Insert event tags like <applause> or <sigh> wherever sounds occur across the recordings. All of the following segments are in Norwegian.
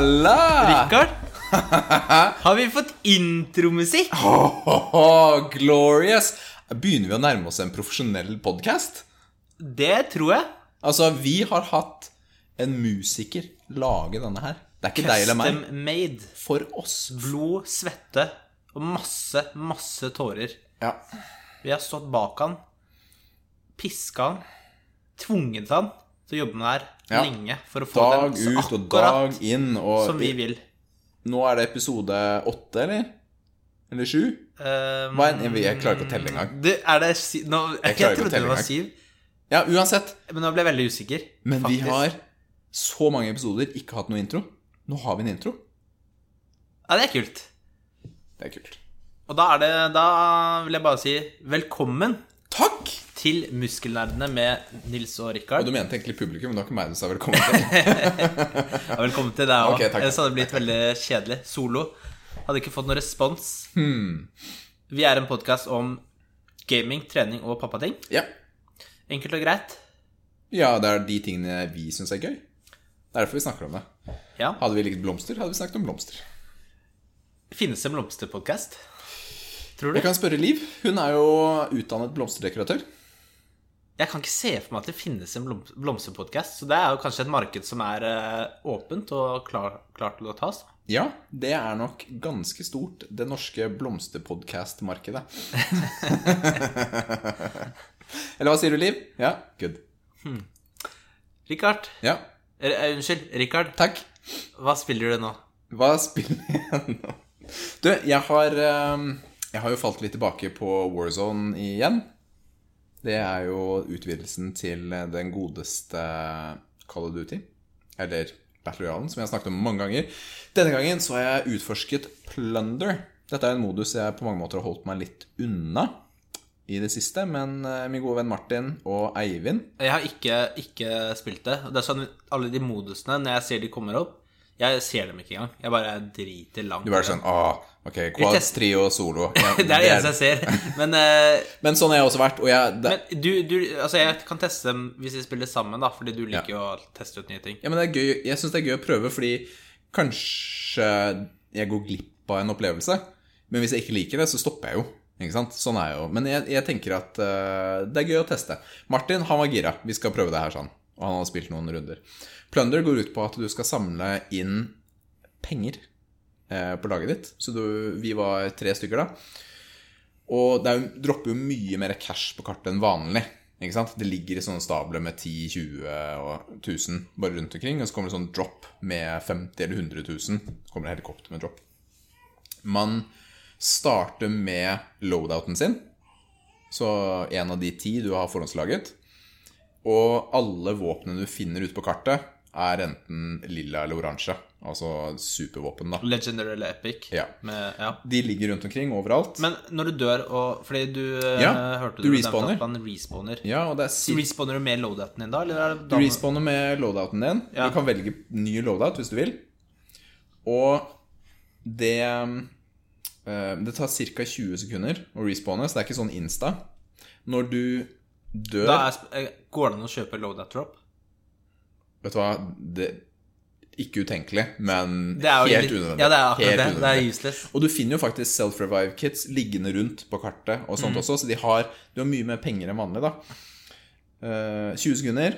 la! Rikard, har vi fått intromusikk? <laughs> Oh, glorious! Begynner vi å nærme oss en profesjonell podkast? Det tror jeg. Altså, vi har hatt en musiker lage denne her. Det er ikke deg eller meg. Custom made. For oss. Blod, svette og masse, masse tårer. Ja. Vi har stått bak han, piska han, tvunget han til å jobbe med det her Ja. lenge for å få Dag det så ut og dag inn. Og som vi vil. nå er det episode åtte, eller? Eller sju? Um, jeg klarer ikke å telle engang. Du, er det si nå, Jeg, å trodde det var syv, Ja, uansett. men nå ble jeg veldig usikker. Men vi har så mange episoder ikke hatt noe intro. Nå har vi en intro. Ja, det er kult. Det er kult. Og da er det Da vil jeg bare si velkommen Takk! Til Muskelnerdene med Nils og Rikard. Og du mente egentlig publikum, men det var ikke meg du sa velkommen til. <laughs> Ja, velkommen til deg òg. Okay. Ellers hadde det blitt veldig kjedelig. Solo. Hadde ikke fått noen respons. Hmm. Vi er en podkast om gaming, trening og pappating. Ja. Enkelt og greit. ja, det er de tingene vi syns er gøy. Det er derfor vi snakker om det. Ja. Hadde vi likt blomster, hadde vi snakket om blomster. Finnes det en blomsterpodkast? Tror du? Jeg kan spørre Liv. Hun er jo utdannet blomsterdekoratør. Jeg kan ikke se for meg at det finnes en blom blomsterpodkast. Så det er jo kanskje et marked som er eh, åpent og klar, klart til å tas. Ja, det er nok ganske stort, det norske blomsterpodkast-markedet. <laughs> Eller hva sier du, Liv? Ja, good. Rikard. Ja, Eh, eh, unnskyld, Rikard. takk. Hva spiller du nå? Hva spiller jeg nå? Du, jeg har ehm, Jeg har jo falt litt tilbake på Warzone igjen. Det er jo utvidelsen til den godeste Call of Duty. Eller Battle Royale, som jeg har snakket om mange ganger. Denne gangen så har jeg utforsket Plunder. Dette er en modus jeg på mange måter har holdt meg litt unna i det siste. Men eh, min gode venn Martin og Eivind Jeg har ikke, ikke spilt det. Det er sånn Alle de modusene, når jeg ser de kommer opp Jeg ser dem ikke engang. Jeg bare driter langt Du er sånn ah, Ok, quad, trio, solo. <laughs> Ja, Det er det eneste jeg ser. Men, uh, Men sånn har jeg også vært. Og jeg, det, men du, du Altså, jeg kan teste dem hvis vi spiller sammen, da, fordi du liker jo å teste ut nye ting. Ja, men det er gøy. Jeg syns det er gøy å prøve, fordi kanskje jeg går glipp av en opplevelse. Men hvis jeg ikke liker det, så stopper jeg jo. Ikke sant? Sånn er jeg jo. Men jeg, jeg tenker at uh, det er gøy å teste. Martin han var gira. Vi skal prøve det her sånn. Og han hadde spilt noen runder. Plunder går ut på at du skal samle inn penger eh, på laget ditt. Så du, vi var tre stykker da. Og det jo, dropper jo mye mer cash på kartet enn vanlig. Ikke sant? Det ligger i sånne stabler med 10 20 og 1000 bare rundt omkring. Og så kommer det sånn drop med 50 eller 100 000. Så kommer det helikopter med drop. Man starter med loadouten sin. Så en av de ti du har forhåndslaget. Og alle våpnene du finner ute på kartet, er enten lilla eller oransje. Altså supervåpen, da. Legendary eller epic. Ja. Med, ja. De ligger rundt omkring overalt. Men når du dør og Fordi du eh, Ja, hørte du respawner. man respawner. Ja, og det er si Respawner du med loadouten din da, eller er det Du respawner med loadouten din. Ja. Du kan velge ny loadout hvis du vil. Og det eh, Det tar ca. 20 sekunder å respawne, så det er ikke sånn insta. Når du dør er, eh, Går det an å kjøpe loadout drop? Vet du hva det, Ikke utenkelig, men helt litt- unødvendig. Ja, det er akkurat det. Det er useless. Og du finner jo faktisk self-revive kits liggende rundt på kartet og Mm. også, så de har, de har mye mer penger enn vanlig, da. Uh, 20 sekunder.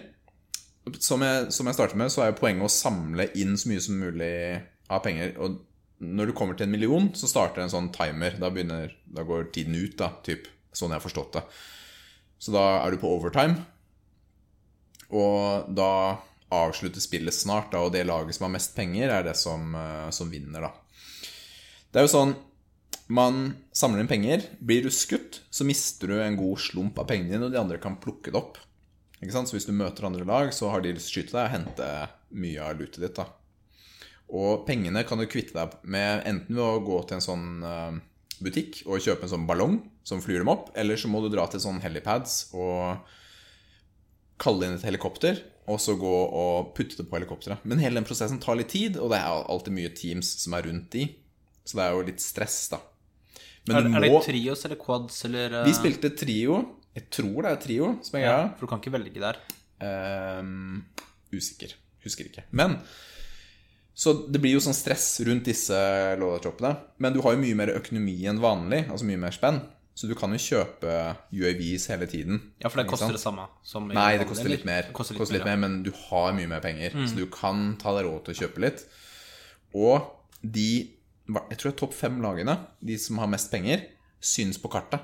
Som jeg, som jeg startet med, så er jo poenget å samle inn så mye som mulig av penger. Og når du kommer til en million, så starter en sånn timer. Da, begynner, da går tiden ut, da, typ. Sånn jeg har forstått det. Så da er du på overtime. Og da avslutter spillet snart, da, og det laget som har mest penger, er det som, eh, som vinner, da. Det er jo sånn Man samler inn penger. Blir du skutt, så mister du en god slump av pengene dine, og de andre kan plukke det opp. Ikke sant? Så hvis du møter andre lag, så har de lyst til å skyte deg og hente mye av lootet ditt. da. Og pengene kan du kvitte deg med enten ved å gå til en sånn eh, butikk og kjøpe en sånn ballong som flyr dem opp, eller så må du dra til sånn helipads og kalle inn et helikopter, og så gå og putte det på helikopteret. Men hele den prosessen tar litt tid, og det er alltid mye teams som er rundt de. Så det er jo litt stress, da. Men Er, du er det trios eller quads eller eh, Vi spilte trio. Jeg tror det er trio som er ja, greia. For du kan ikke velge der. Um, usikker. Husker ikke. Men Så det blir jo sånn stress rundt disse loadout-droppene. Men du har jo mye mer økonomi enn vanlig, altså mye mer spenn. Så du kan jo kjøpe UAVs hele tiden. Ja, for det koster det samme som Nei, det koster litt mer. Det koster litt, koster litt mer, mer, Men du har mye mer penger, Mm. så du kan ta deg råd til å kjøpe litt. Og de Jeg tror det er topp fem lagene, de som har mest penger, syns på kartet.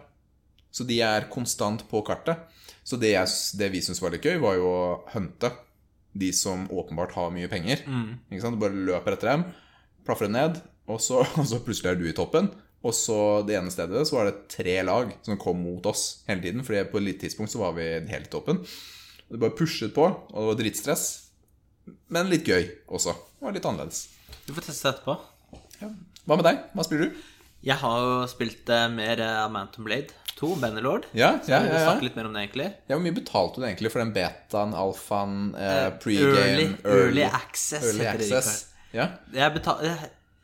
Så de er konstant på kartet. Så det, jeg, det vi syntes var litt gøy, var jo å hunte de som åpenbart har mye penger. Mm. Du bare løper etter dem, plaffer dem ned, og så, <laughs> og så plutselig er du i toppen. Og så det ene stedet så var det tre lag som kom mot oss hele tiden. Fordi på et tidspunkt så var vi helt i toppen. Det bare pushet på, og det var drittstress. Men litt gøy også. Det var litt annerledes. Du får teste etterpå. Hva med deg? Hva spiller du? Jeg har jo spilt eh, mer uh, Mountain Blade 2, Benelord. Ja, ja, ja, ja. litt mer om det, egentlig. ja Hvor mye betalte du egentlig for den betaen, alfaen, eh, pregame Early, early access early heter det. access? Ja, Jeg betalte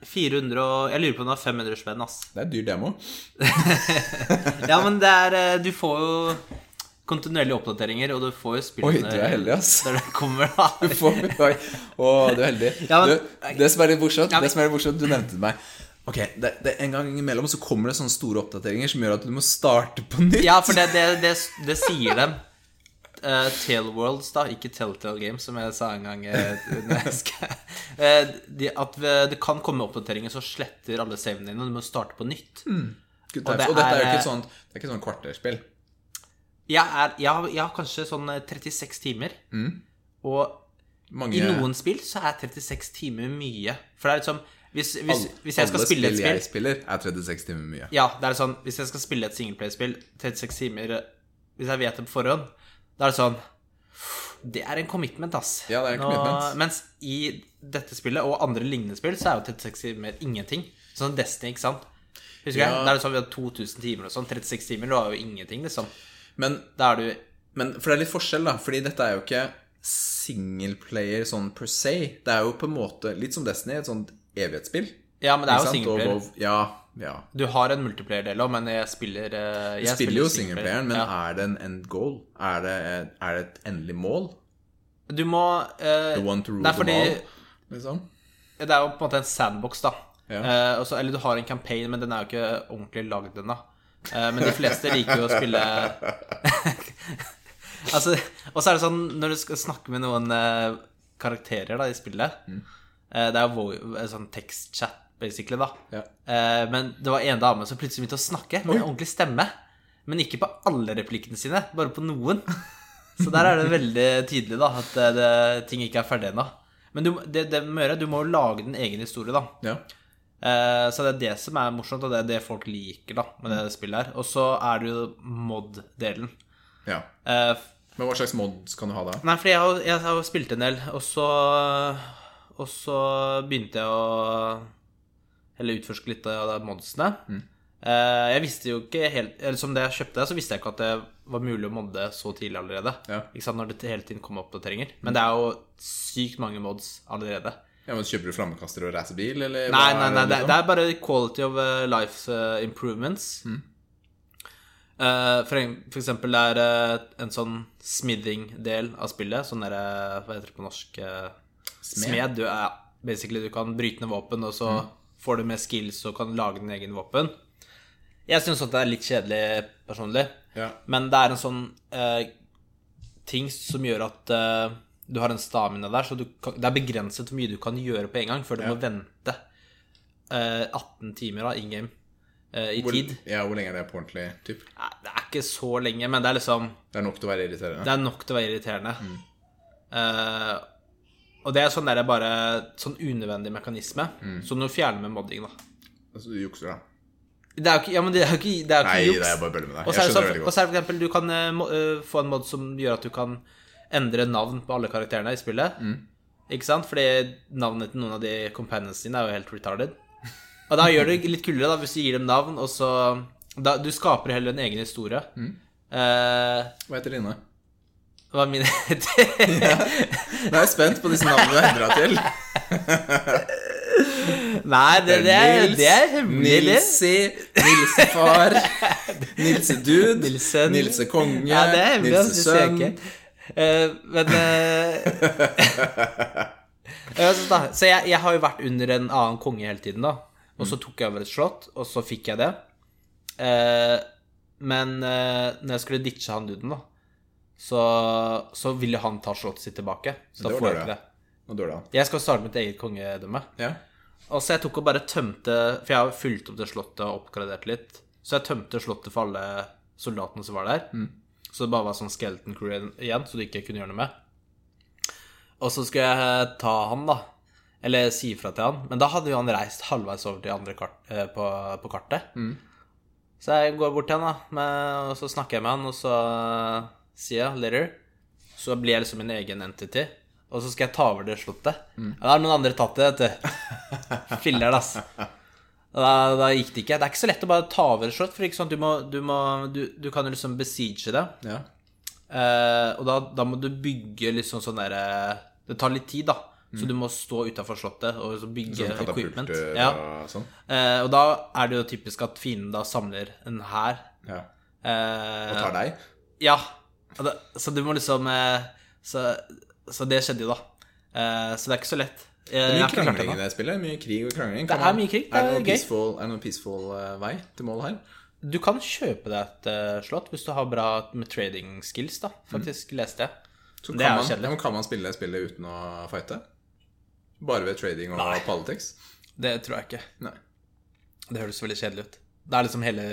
400 og Jeg lurer på om det var 500 spenn, ass. det er en dyr demo. <laughs> Ja, men det er eh, Du får jo kontinuerlige oppdateringer, og du får jo spill Oi, du er heldig, ass. Der det kommer, da. <laughs> Du får, oi, å, du er heldig. Ja, men- du, det som er litt morsomt, Ja, men- det som er litt morsomt, du nevnte meg. Ok, det, det, En gang imellom så kommer det sånne store oppdateringer som gjør at du må starte på nytt. Ja, for det, det, det, det sier dem. Uh, Tailworlds, da, ikke Telltale Games, som jeg sa en gang. eh, <laughs> eh, de, at det kan komme oppdateringer som sletter alle savene dine, og du må starte på nytt. Good og det Og, dette er jo ikke et sånt, det er ikke et sånt kvarterspill. Jeg, er, jeg, har, jeg har kanskje sånn eh, 36 timer, og Mange, i noen spill så er 36 timer mye. For det er liksom Hvis, hvis, hvis jeg skal spille et spill spill jeg spiller, er 36 timer mye. Ja, det er sånn Hvis jeg skal spille et singleplayerspill 36 timer Hvis jeg vet det på forhånd Da er det sånn Det er en commitment, ass Ja, det er en commitment. Mens i dette spillet Og andre lignende spill Så er jo 36 timer ingenting Sånn Destiny, ikke sant? Husker Ja. jeg? Da er det sånn vi har 2000 timer og sånn 36 timer, du har jo ingenting, liksom Men, Da er du men For det er litt forskjell, da. Fordi dette er jo ikke singleplayer sånn per se. Det er jo på en måte litt som Destiny, et sånt evighetsspill. Ja, men det er jo singleplayer Ja, ja. Du har en multiplayer-del også, men jeg spiller jeg Du spiller jo singleplayer. singleplayeren, men ja. er det en end goal? Er det, er det et endelig mål? Du må eh, The one to rule fordi them all? Liksom? Det er jo på en måte en sandbox, da. Ja. Eh, også, eller du har en campaign, men den er jo ikke ordentlig lagd ennå. Eh, men de fleste liker jo å spille <laughs> Altså, Og så er det sånn når du skal snakke med noen eh, karakterer da i spillet Mm. eh, Det er jo eh, sånn tekstchat, basically, da. Ja. Eh, men det var en dame som plutselig begynte å snakke med en ordentlig stemme. Men ikke på alle replikkene sine, bare på noen. <laughs> Så der er det veldig tydelig da at eh, det, ting ikke er ferdig ennå. Men du, det, det må gjøre, du må jo lage din egen historie, da. ja. Eh, så det er det som er morsomt, og det er det folk liker da med det spillet her. Og så er det jo mod-delen. ja. Eh, Men hva slags mods kan du ha da? nei, fordi jeg har, jeg har spilt en del, og så Og så begynte jeg å Eller utforske litt av modsene. Eh, jeg visste jo ikke helt Eller som det jeg kjøpte, så visste jeg ikke at det var mulig å modde så tidlig allerede. Ja. Ikke sant, Når det hele tiden kom oppdateringer. Men det er jo sykt mange mods allerede. Ja, men Kjøper du flammekaster og racerbil, eller? Nei, nei, nei, det, liksom? det er bare quality of uh, life uh, improvements. Mm. Uh, for, en- for eksempel det er eh, en sånn smithing-del av spillet. Sånn derre eh, hva heter det på norsk? Smed. Smed. Du er basically, du kan bryte ned våpen, og så Mm. Får du med skills og kan lage din egen våpen. Jeg syns det er litt kjedelig personlig, Ja. men det er en sånn eh, ting som gjør at eh, du har en stamina der, så du kan, det er begrenset hvor mye du kan gjøre på en gang før du Ja. må vente eh, 18 timer da, in game eh, i Hvor, tid. ja, hvor lenge er det på ordentlig? Typ? Det er ikke så lenge, men det er liksom Det er nok til å være irriterende. Det er nok til å være irriterende. Mm. Eh, og det er sånn der bare Sånn unødvendig mekanisme Mm. som du fjerner med modding, da. Altså, du jukser, da. Det er jo ikke, ja, men det er jo ikke, det er jo ikke Nei, juks. det er bare bølle med deg. Og så Jeg er det sånn, veldig godt. så er for eksempel, du kan uh, få en mod som gjør at du kan endre navn på alle karakterene i spillet. Mm. Ikke sant? Fordi navnet til noen av de companions dine er jo helt retarded. Og da gjør det litt kulere da, hvis du gir dem navn, og så da, Du skaper heller en egen historie. Mm. Uh, Hva heter dine? Er min <laughs> Nå er jeg spent på disse navnene du har endra til. Nei, det, det, er, det er hemmelig. Nilsi, Nilsefar, Nilsedude, Nilsen. Nilsekonge, Ja, det altså, det Nilsesønn. ikke. Eh, men Eh, <laughs> Så, jeg, jeg har jo vært under en annen konge hele tiden, da. Og så tok jeg over et slott, og så fikk jeg det. Uh, men når jeg skulle ditche han duden, da, så, så ville han ta slottet sitt tilbake. Så da får jeg ikke det. Det. Jeg skal starte mitt eget kongedømme. Ja. Og så jeg tok og bare tømte For jeg har fulgt opp det slottet og oppgradert litt. Så jeg tømte slottet for alle soldatene som var der. Så det bare var sånn skeleton crew igjen, så du ikke kunne gjøre noe med. Og så skulle jeg ta han, da. Eller si ifra til han. Men da hadde jo han reist halvveis over til andre kart, eh, på, på kartet. Så jeg går bort til han, da, med, og så snakker jeg med han, og så jeg 'later'. Så blir jeg liksom min egen entity. Og så skal jeg ta over det slottet. Ja, da har noen andre tatt det, vet du. Filler'n, ass. Da, da gikk det ikke. Det er ikke så lett å bare ta over et slott, for ikke sant? Du, må, du, må, du, du kan jo liksom besiege det. ja. Eh, og da, da må du bygge liksom sånn derre Det tar litt tid, da. Så du må stå utafor slottet og så bygge Sånn equipment. Ja. sånn. Eh, og da er det jo typisk at fienden da samler en hær. Ja. Eh, Og tar deg. ja. Det, så du må liksom eh, så, så det skjedde jo, da. Eh, så det er ikke så lett. Det jeg mye krangling i det spillet. Mye krig og krangling. Det er mye krig, det Er det er noen gøy. peaceful, er det noen peaceful eh, vei til mål her? Du kan kjøpe deg et slott hvis du har bra med trading skills, da. Faktisk, leste jeg. Så Det er jo kjedelig. kan man spille det spillet uten å fighte? Bare ved trading og Nei. politics? Det tror jeg ikke. Nei. Det høres veldig kjedelig ut. Det er liksom hele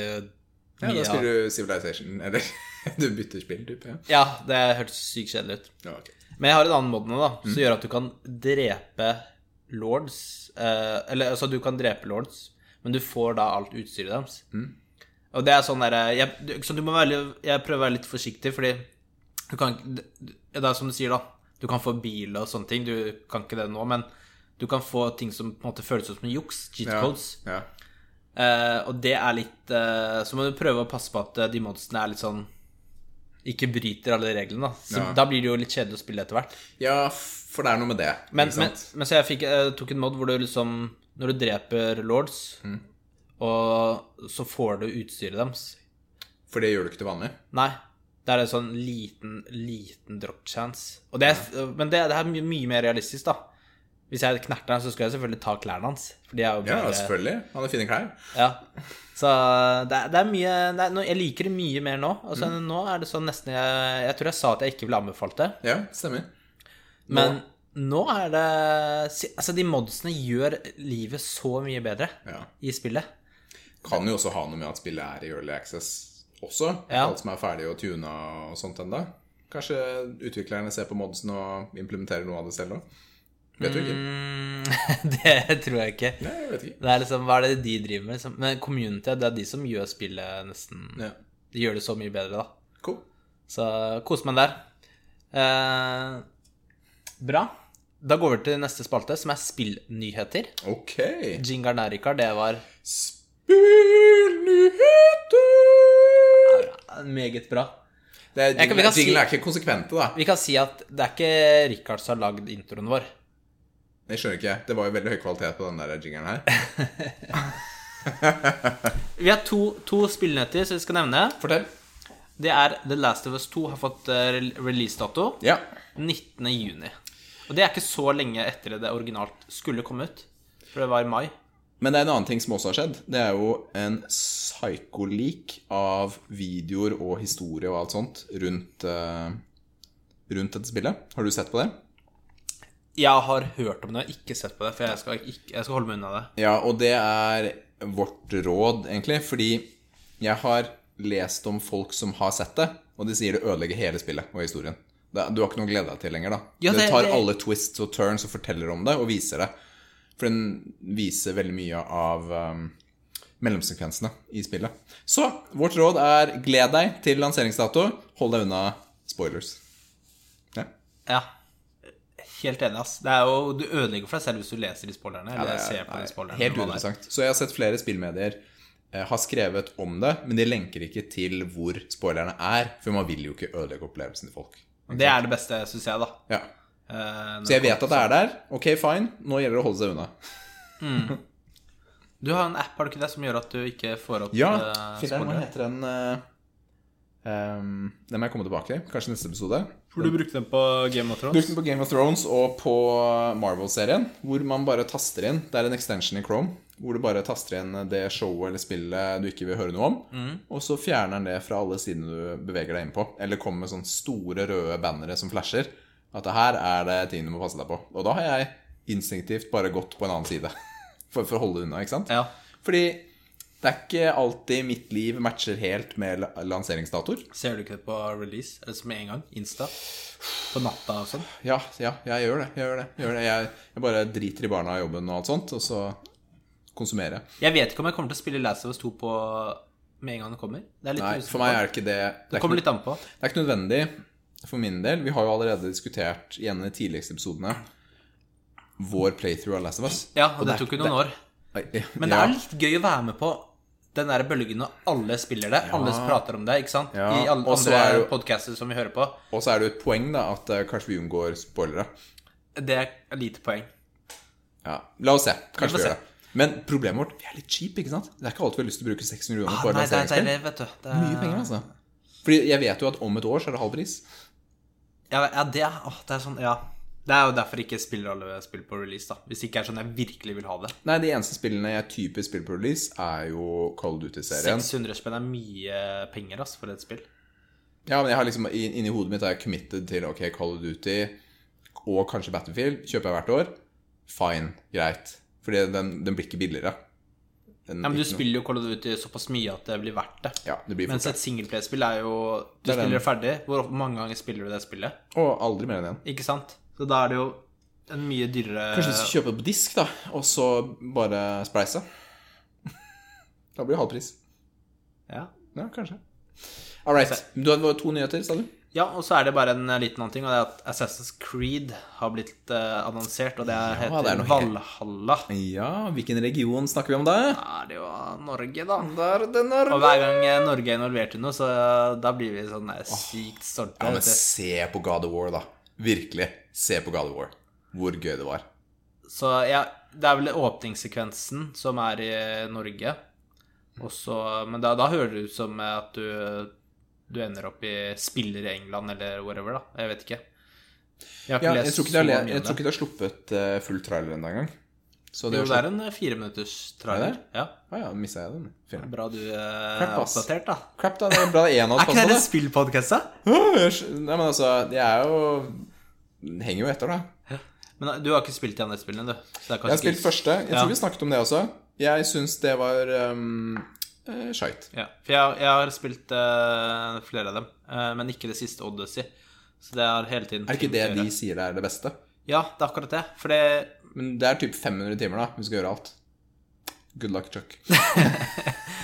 Ja, da spiller du Civilization, eller <laughs> du bytter spill, type. Ja. Ja, det hørtes sykt kjedelig ut. Ja, okay. Men jeg har en annen mod nå, da, Mm. som gjør at du kan drepe lords eh, Eller altså, du kan drepe lords, men du får da alt utstyret deres. Mm. Og det er sånn derre jeg, så du må være, litt- Jeg prøver å være litt forsiktig, fordi du kan Det er som du sier, da. Du kan få bil og sånne ting. Du kan ikke det nå, men du kan få ting som på en måte føles ut som juks. Cheat codes. Ja, ja. Eh, og det er litt uh, Så må du prøve å passe på at eh, de monstrene er litt sånn Ikke bryter alle reglene, da. Så Ja. Da blir det jo litt kjedelig å spille etter hvert. ja, for det er noe med det. Men, men, men så jeg fikk, uh, tok en mod hvor du liksom Når du dreper lords, Mm. og så får du utstyret deres For det gjør du ikke til vanlig. Nei. Det er en sånn liten, liten drop chance. Og det er, Men det, det er mye, mye mer realistisk, da. Hvis jeg knerter han, så skal jeg selvfølgelig ta klærne hans. Er Ja, selvfølgelig. Han har fine klær. Ja. Så det, er- det er mye det er, Jeg liker det mye mer nå. Altså, Mm. Nå er det sånn nesten jeg, jeg tror jeg sa at jeg ikke ville anbefalt det, Ja, stemmer. men nå er det Altså, de modsene gjør livet så mye bedre Ja. i spillet. Kan jo også ha noe med at spillet er i early access også. Ja. Alt som er ferdig og tuna og sånt enda. Kanskje utviklerne ser på modsen og implementerer noe av det selv òg. Vet du ikke. Mm, <laughs> det tror jeg ikke. Nei, jeg vet ikke. Det er liksom, Hva er det de driver med? Men community, det er de som gjør spillet nesten Ja. De gjør det så mye bedre, da. Cool. Så kos meg der. Eh, bra. Da går vi til neste spalte, som er spillnyheter. Ok. Jingar Narikar, det var Spillnyheter! meget bra. Det er, Jeg kan- kan si- jingle er ikke konsekvente, da. Vi kan si at det er ikke Richard som har lagd introen vår. Jeg skjønner ikke. Det var jo veldig høy kvalitet på den der jingeren her. <laughs> Vi har to, to spillnøtter som vi skal nevne. Fortell. Det er The Last of Us 2 har fått eh, releasedato Ja. 19. juni. Og det er ikke så lenge etter det originalt skulle komme ut. For det var i mai. Men det er en annen ting som også har skjedd. Det er jo en psycho-leak av videoer og historie og alt sånt rundt, uh, rundt dette spillet. Har du sett på det? Jeg har hørt om det, jeg har ikke sett på det, for jeg skal, ikke, jeg skal holde meg unna det. Ja, og det er vårt råd, egentlig. Fordi jeg har lest om folk som har sett det, og de sier det ødelegger hele spillet og historien. Det- Du har ikke noe å glede deg til lenger, da. Ja, det, det- tar det- alle twists og turns og forteller om det, og viser det. For den viser veldig mye av um, mellomsekvensene i spillet. Så vårt råd er gled deg til lanseringsdato. Hold deg unna spoilers. Ja. Ja. Helt enig, ass. Det er jo, du ødelegger for deg selv hvis du leser de spoilerne. Eller er- ser på de er spoilerne. Helt er. uinteressant. Så jeg har sett flere spillmedier eh, har skrevet om det, men de lenker ikke til hvor spoilerne er, for man vil jo ikke ødelegge opplevelsen til folk. Det er det beste, syns jeg, da. Ja. Eh, Så jeg vet at det er der. Ok, fine. Nå gjelder det å holde seg unna. mm. Du har en app, har du ikke det, som gjør at du ikke får opp Ja, filler'n, hva heter den? eh, Um, den må jeg komme tilbake til. Kanskje neste episode. For du brukte den på Game of Thrones? Brukte den på Game of Thrones og på Marvel-serien, hvor man bare taster inn Det er en extension i Chrome, hvor du bare taster inn det showet eller spillet du ikke vil høre noe om, og så fjerner den det fra alle sidene du beveger deg inn på. Eller kommer med sånne store røde bannere som flasher. At det her er det ting du må passe deg på. Og da har jeg instinktivt bare gått på en annen side. <laughs> For, for å holde unna, ikke sant? Ja. Fordi det er ikke alltid mitt liv matcher helt med la- lanseringsdatoer. Ser du ikke det på release? Eller som med en gang? Insta? På natta og sånn? Ja, ja, jeg gjør det. Jeg gjør det. Jeg, gjør det. jeg, jeg bare driter i barna og jobben og alt sånt, og så konsumerer jeg. Jeg vet ikke om jeg kommer til å spille Last of Us 2 på med en gang det kommer. Det Nei, for meg er det ikke det. Det Det er kommer ikke, litt an på. det er ikke nødvendig for min del. Vi har jo allerede diskutert i en av de tidligste episodene vår playthrough av Last of Us. Ja, og det det, tok jo noen år. Men det er litt gøy å være med på den der bølgen når alle spiller det. Alle prater om det, ikke sant? Ja, I alle Også andre er podcaster som vi hører på. Og så er det jo et poeng, da, at uh, kanskje vi unngår spoilere. Det er lite poeng. Ja, La oss se. Kanskje vi, vi gjør se. det. Men problemet vårt Vi er litt cheap, ikke sant? Det er ikke alltid vi har lyst til å bruke 600 kroner Ah, på det er lanseringsspill. vet du. Det er... Mye penger, altså. Fordi jeg vet jo at om et år så er det halv pris. Ja, ja det, å, det er sånn, ja. Det er jo derfor ikke spiller alle spill på release, da. Hvis det ikke er sånn jeg virkelig vil ha det. Nei, de eneste spillene jeg typisk spiller på release, er jo of Duty-serien. 600 spenn er mye penger, ass, for et spill. Ja, men jeg har liksom inni hodet mitt er jeg committed til ok, of Duty og kanskje Battlefield. Kjøper jeg hvert år. Fine, greit. Fordi den, den blir ikke billigere. Den Ja, men du spiller jo Call of Duty såpass mye at det blir verdt det. Ja, det blir Mens et singleplayerspill er jo Du Det er spiller det ferdig. Hvor mange ganger spiller du det spillet? Og aldri mer enn én. Ikke sant? Så da er det jo en mye dyrere Kanskje hvis skal kjøpe det på disk, da, og så bare spleise. Da blir det halv pris. ja. Ja, kanskje. All right. Du hadde to nyheter, sa du? ja, og så er det bare en eh, liten annen ting, og det er at Assassin's Creed har blitt eh, annonsert, og det er, heter det noe helt- Valhalla. Ja, hvilken region snakker vi om da? Det er jo Norge, da. Der, det Norge. Og hver gang eh, Norge er involvert i noe, så da blir vi sånn sykt stolte. Ja, men se på God of War, da. Virkelig. Se på God of War. Hvor gøy det var. Så ja, det er vel åpningssekvensen som er i Norge. Også, men da, da hører det ut som at du, du ender opp i spiller i England eller whatever, da. Jeg vet ikke. Jeg Ja, jeg lest tror ikke så de har, jeg tror ikke de har sluppet eh, full trailer ennå engang. Så det Jo, det er en eh, fireminutters trailer. Er Ja. Ah, ja, missa jeg den. Fire. Bra du eh, er Crap, oppdatert, da. Crap, da. Det er bra en <laughs> av oss ikke det spillpodkast, da? Nei, men altså, det er jo Henger jo etter, da. Men eh, du har ikke spilt de andre spillene, du. Så det Jeg har spilt ikke... første. Jeg Ja. tror vi snakket om det også. Jeg syns det var um, uh, shite. Ja, for jeg, jeg har spilt uh, flere av dem, uh, men ikke det siste Odyssey. Så det er hele tiden Er ikke det de sier det er det beste? Ja, det er akkurat det. For det Men det er typ 500 timer, da, vi skal gjøre alt. Good luck, Chuck. <laughs>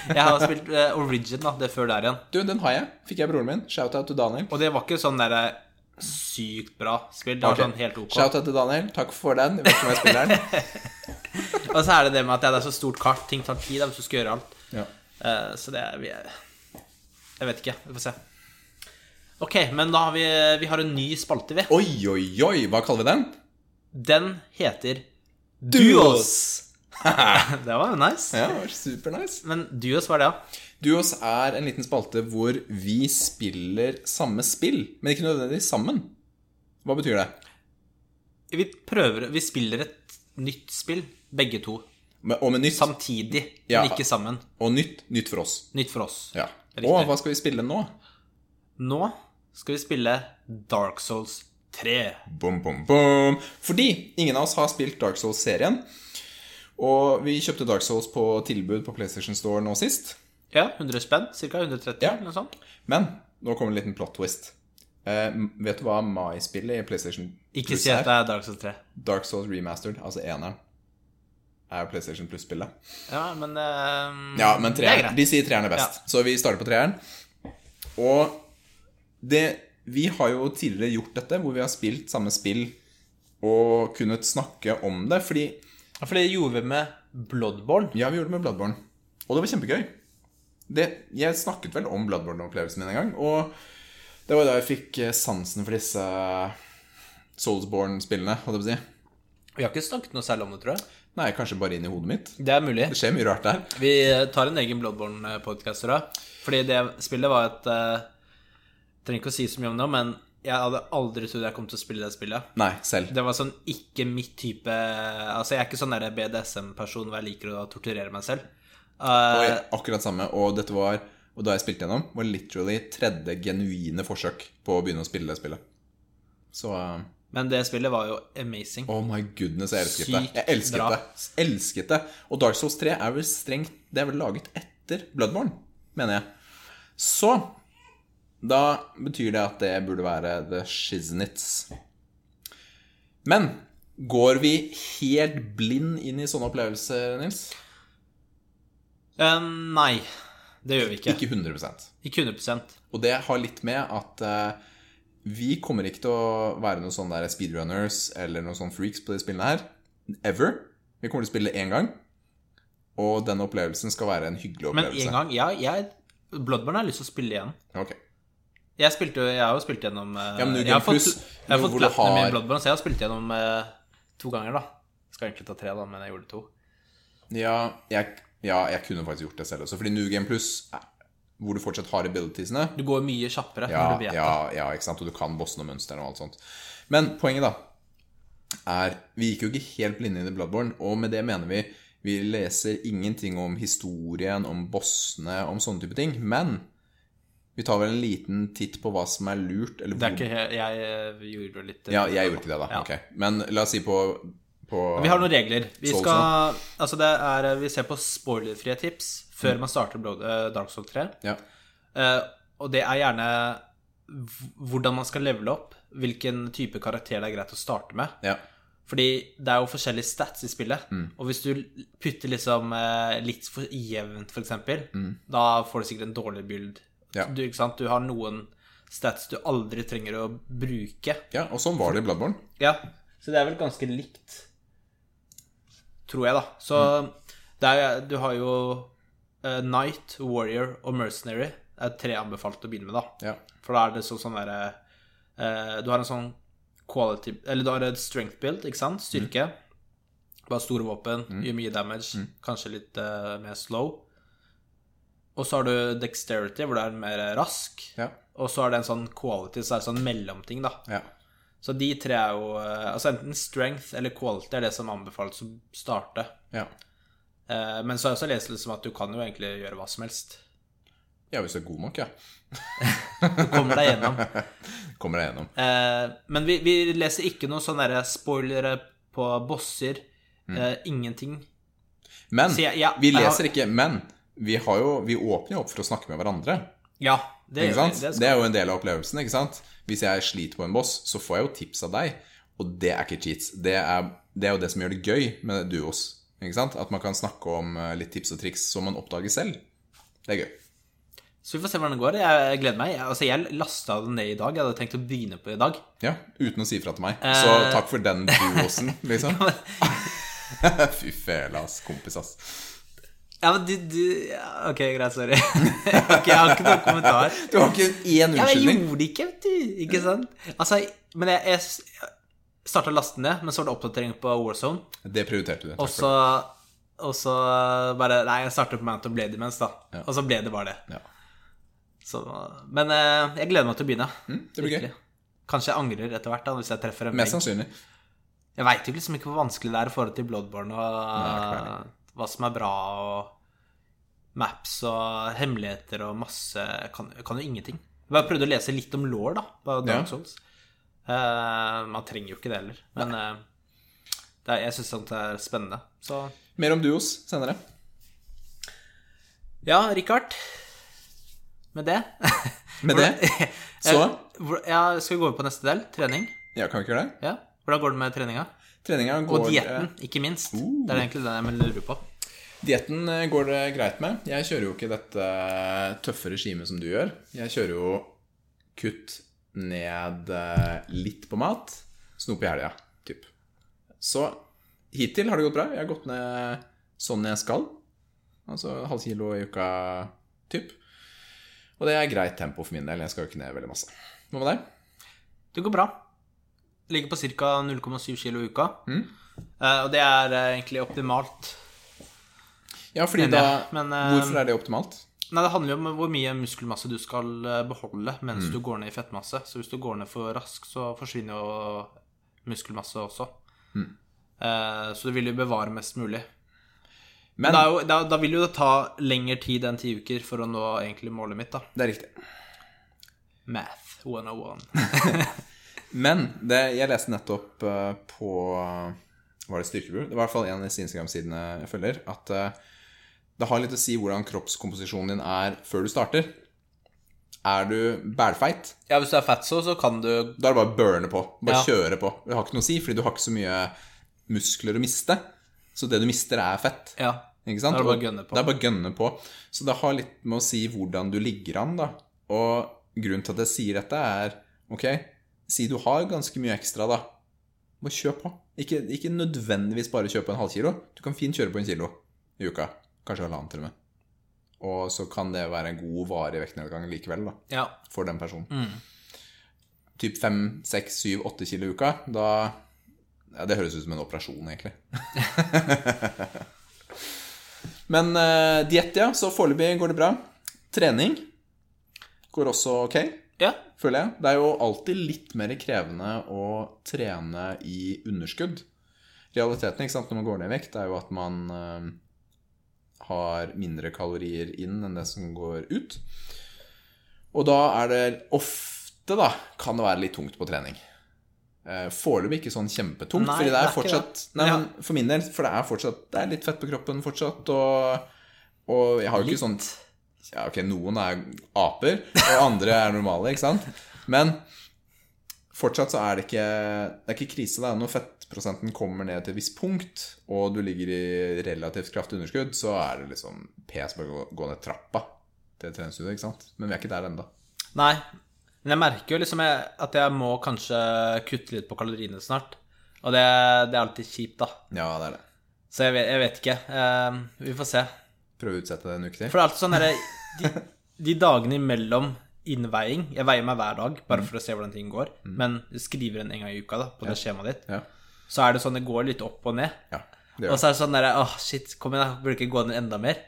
Jeg har spilt uh, Origin, da, det før der igjen. Du, den har jeg. Fikk jeg broren min. Shout-out til Daniel. Og det var ikke sånn derre sykt bra spill. Det var okay. sånn helt ok. Shout-out til Daniel. Takk for den. Jeg vet ikke om jeg spiller den. <laughs> Og så er det det med at det er så stort kart. Ting tar tid da, hvis du skal gjøre alt. Ja. Uh, så det er vi er- Jeg vet ikke. Vi får se. Ok, men da har vi, vi har en ny spalte, vi. Oi, oi, oi. Hva kaller vi den? Den heter Duos. <laughs> det var jo nice. Ja, det var super nice. Men Duos, hva er det, da? Duos er en liten spalte hvor vi spiller samme spill, men ikke nødvendigvis sammen. Hva betyr det? Vi prøver Vi spiller et nytt spill, begge to. Men, Og med nytt. Samtidig, Ja. men ikke sammen. Og nytt. Nytt for oss. Nytt for oss. Ja. Og hva skal vi spille nå? Nå skal vi spille Dark Souls 3. Bom, bom, bom. Fordi ingen av oss har spilt Dark Souls-serien. Og vi kjøpte Dark Souls på tilbud på PlayStation Store nå sist. Ja, 100 spenn. Ca. 130, Ja. eller noe sånt. Men nå kommer en liten plot twist. Eh, vet du hva Mai-spillet i PlayStation Ikke Plus si at det er Dark Souls 3. Dark Souls Remastered, altså eneren, er PlayStation Plus-spillet. Ja, men eh, Ja, men er treeren, de sier treeren er best. Så vi starter på treeren. Og det Vi har jo tidligere gjort dette, hvor vi har spilt samme spill og kunnet snakke om det. Fordi Ja, For det gjorde vi med Bloodborne. Ja, vi gjorde det med Bloodborne. Og det var kjempegøy. Det, jeg snakket vel om Bloodborne-opplevelsen min en gang, og det var da jeg fikk eh, sansen for disse Soulsborne-spillene, holdt jeg på å si. Vi har ikke snakket noe særlig om det, tror jeg. Nei, kanskje bare inn i hodet mitt. Det er mulig. Det skjer mye rart der. Vi tar en egen Bloodborne-podkast, tror jeg. Fordi det spillet var et eh, trenger ikke å si så mye om det, men jeg hadde aldri trodd jeg kom til å spille det spillet. Nei, selv. Det var sånn ikke mitt type Altså, jeg er ikke sånn BDSM-person hvor jeg liker å torturere meg selv. Uh, jeg, akkurat samme. Og dette var Og da jeg spilte gjennom, var literally tredje genuine forsøk på å begynne å spille det spillet. Så uh, men det spillet var jo amazing. Oh my goodness, jeg elsket det. Sykt Jeg elsket bra. det. Elsket det. Og Dark Souls 3 er vel strengt Det er vel laget etter Bloodborne, mener jeg. Så da betyr det at det burde være The Shiznits. Men går vi helt blind inn i sånne opplevelser, Nils? Uh, nei, det gjør vi ikke. Ikke 100% Ikke 100% Og det har litt med at uh, vi kommer ikke til å være noen sånne speedrunners eller noen sånne freaks på de spillene her. Ever. Vi kommer til å spille én gang. Og den opplevelsen skal være en hyggelig opplevelse. Men én en gang Ja, jeg Bloodborne har lyst til å spille igjen. Ok. Jeg spilte jo Jeg har jo spilt gjennom eh, Ja, men New Jeg har fått, Plus, jeg har hvor fått du platinum i har- Bloodborne, så jeg har spilt gjennom eh, to ganger, da. Skal egentlig ta tre, da, men jeg gjorde to. Ja jeg, ja, jeg kunne faktisk gjort det selv også. Fordi New Game Plus, eh, hvor du fortsatt har abilitiesene Du går mye kjappere ja, når du vet ja, det. ja, ikke sant? Og du kan bossene og mønstrene og alt sånt. Men poenget, da, er Vi gikk jo ikke helt blinde inn i Bloodborne, og med det mener vi vi leser ingenting om historien, om bossene, om sånne type ting. Men vi tar vel en liten titt på hva som er lurt, eller Det er ikke Jeg eh, gjorde jo litt eh, Ja, jeg gjorde ikke det, da. Ja. Ok. Men la oss si på, på Vi har noen regler. Vi skal Altså, det er Vi ser på spoilerfrie tips før man starter eh, Dark Souls 3. Ja. Uh, og det er gjerne hvordan man skal levele opp, hvilken type karakter det er greit å starte med. ja. Fordi det er jo forskjellige stats i spillet. Og hvis du putter liksom eh, litt for jevnt, f.eks., eksempel da får du sikkert en dårlig build. Ja. Du, du har noen stats du aldri trenger å bruke. ja, og sånn var det i Bloodborne. Ja, så det er vel ganske likt, tror jeg, da. Så det er, du har jo uh, Knight, Warrior og Mercenary. Det er tre anbefalt å begynne med, da. Ja. For da er det sånn sånn derre uh, Du har en sånn quality Eller du har et strength build, ikke sant? Styrke. Bare store våpen, gjør mye damage, kanskje litt uh, mer slow. Og så har du dexterity, hvor du er mer rask. Ja. Og så er det en sånn quality, så er det sånn mellomting, da. ja. Så de tre er jo eh, Altså enten strength eller quality er det som anbefales å starte. ja. Eh, Men så har jeg også lest som at du kan jo egentlig gjøre hva som helst. Ja, hvis du er god nok, ja. <laughs> Du kommer deg gjennom. <laughs> Kommer deg gjennom. Eh, Men vi, vi leser ikke noen sånne derre spoilere på bosser. Eh, ingenting. Men jeg- ja, vi leser ikke Men vi, har jo, vi åpner jo opp for å snakke med hverandre. Ja, det, det Det, skal er jo en del av opplevelsen. ikke sant? Hvis jeg sliter på en boss, så får jeg jo tips av deg. Og det er ikke cheats. Det er, det er jo det som gjør det gøy med duos. Ikke sant? At man kan snakke om eh, litt tips og triks som man oppdager selv. Det er gøy. Så vi får se hvordan det går. Jeg, gleder meg. Altså, jeg lasta det ned i dag. Jeg hadde tenkt å begynne på i dag. Ja, Uten å si fra til meg. Så Eh. takk for den duosen, <laughs> liksom. <laughs> Fy fela, ass. Kompis, ass. Ja, men du, du ja, Ok, greit, sorry. <laughs> ok, jeg har ikke noen kommentar. <laughs> Du har ikke én Ja, men jeg gjorde det ikke, vet du. Ikke sant? Altså, men jeg, jeg starta å laste ned, men så var det oppdatering på Warzone. Det prioriterte du. Og så, og så bare Nei, jeg startet på Mount of Blade Immense, da. Ja. Og så ble det bare det. Ja. Så, men eh, jeg gleder meg til å begynne. Mm, det blir gøy. Kanskje jeg angrer etter hvert, da, hvis jeg treffer en Mest sannsynlig. Jeg veit jo liksom ikke hvor vanskelig det er i forhold til Bloodborne, og Nei, hva som er bra, og maps og hemmeligheter og masse kan, kan jo ingenting. Jeg prøvde å lese litt om law, da, på Dark. Souls. Eh, man trenger jo ikke det heller, men uh, det er, jeg syns sånt er spennende. Så Mer om duos senere. ja, Richard. Med det <laughs> Med det <laughs> så Eh, Ja, skal vi gå over på neste del? Trening? Ja, kan vi ikke gjøre det? Ja. Hvordan går det med treninga? Treninga går Og dietten, ikke minst. Uh. Det er egentlig det jeg lurer på. Dietten eh, går det greit med. Jeg kjører jo ikke dette tøffe regimet som du gjør. Jeg kjører jo kutt ned eh, litt på mat, snop i helga, typ. Så hittil har det gått bra. Jeg har gått ned sånn jeg skal. Altså halv kilo i uka, typ. Og det er greit tempo for min del. Jeg skal jo ikke ned veldig masse. Hva med deg? Det går bra. Ligger på ca. 0,7 kilo i uka. Mm. Eh, og det er eh, egentlig optimalt. Ja, fordi da men, eh, Hvorfor er det optimalt? Nei, det handler jo om hvor mye muskelmasse du skal eh, beholde mens Mm. du går ned i fettmasse. Så hvis du går ned for raskt, så forsvinner jo muskelmasse også. Mm. Eh, så du vil jo bevare mest mulig. Men Men jo, da, da vil jo det ta lengre tid enn ti uker for å nå egentlig målet mitt, da. det er riktig. Math 101. <laughs> Men det, jeg leste nettopp uh, på Var det Styrkebror? Det var i hvert fall en av disse Instagram-sidene jeg følger. At uh, det har litt å si hvordan kroppskomposisjonen din er før du starter. Er du bælfeit, Ja, hvis du er fatso, så kan du da er det bare å burne på. Bare Ja. kjøre på. Det har ikke noe å si, fordi du har ikke så mye muskler å miste. Så det du mister, er fett. Ja. Ikke sant? Da er det bare å gønne på. Det er bare å gønne på. Så det har litt med å si hvordan du ligger an, da. Og grunnen til at jeg sier dette, er ok, si du har ganske mye ekstra, da. Må kjøpe på. Ikke, ikke nødvendigvis bare kjøpe en halv kilo. Du kan fint kjøre på en kilo i uka. Kanskje halvannen til og med. Og så kan det være en god varig vektnedgang likevel, da. Ja. For den personen. Mm. Typ fem, seks, syv, åtte kilo i uka. Da Ja, det høres ut som en operasjon, egentlig. <laughs> Men uh, diett, ja. Så foreløpig går det bra. Trening går også ok, ja. føler jeg. Det er jo alltid litt mer krevende å trene i underskudd. Realiteten sant, når man går ned i vekt, er jo at man eh, har mindre kalorier inn enn det som går ut. Og da er det ofte, da, kan det være litt tungt på trening. Eh, Foreløpig ikke sånn kjempetungt, Nei, fordi det det er er fortsatt det. Nei, Ja. men for min del, for det er fortsatt Det er litt fett på kroppen fortsatt, og, og jeg har jo ikke sånn ja, ok, noen er aper, og andre er normale, ikke sant? Men fortsatt så er det ikke Det er ikke krise, da. Når fettprosenten kommer ned til et visst punkt, og du ligger i relativt kraftig underskudd, så er det liksom pes bare å gå- ned trappa til treningsstudioet, ikke sant? Men vi er ikke der ennå. Nei. Men jeg merker jo liksom at jeg må kanskje kutte litt på kaloriene snart. Og det, det er alltid kjipt, da. Ja, det er det. Så jeg vet, jeg vet ikke. Eh, vi får se. Prøve å utsette det en uke til. For det er alltid sånn derre de, de dagene imellom innveiing Jeg veier meg hver dag bare for å se hvordan ting går. Men du skriver en en gang i uka da på det skjemaet ditt. Ja. Så er det sånn det går litt opp og ned. ja Og så er det sånn derre Åh, shit, kom igjen, jeg Burde ikke gå ned enda mer.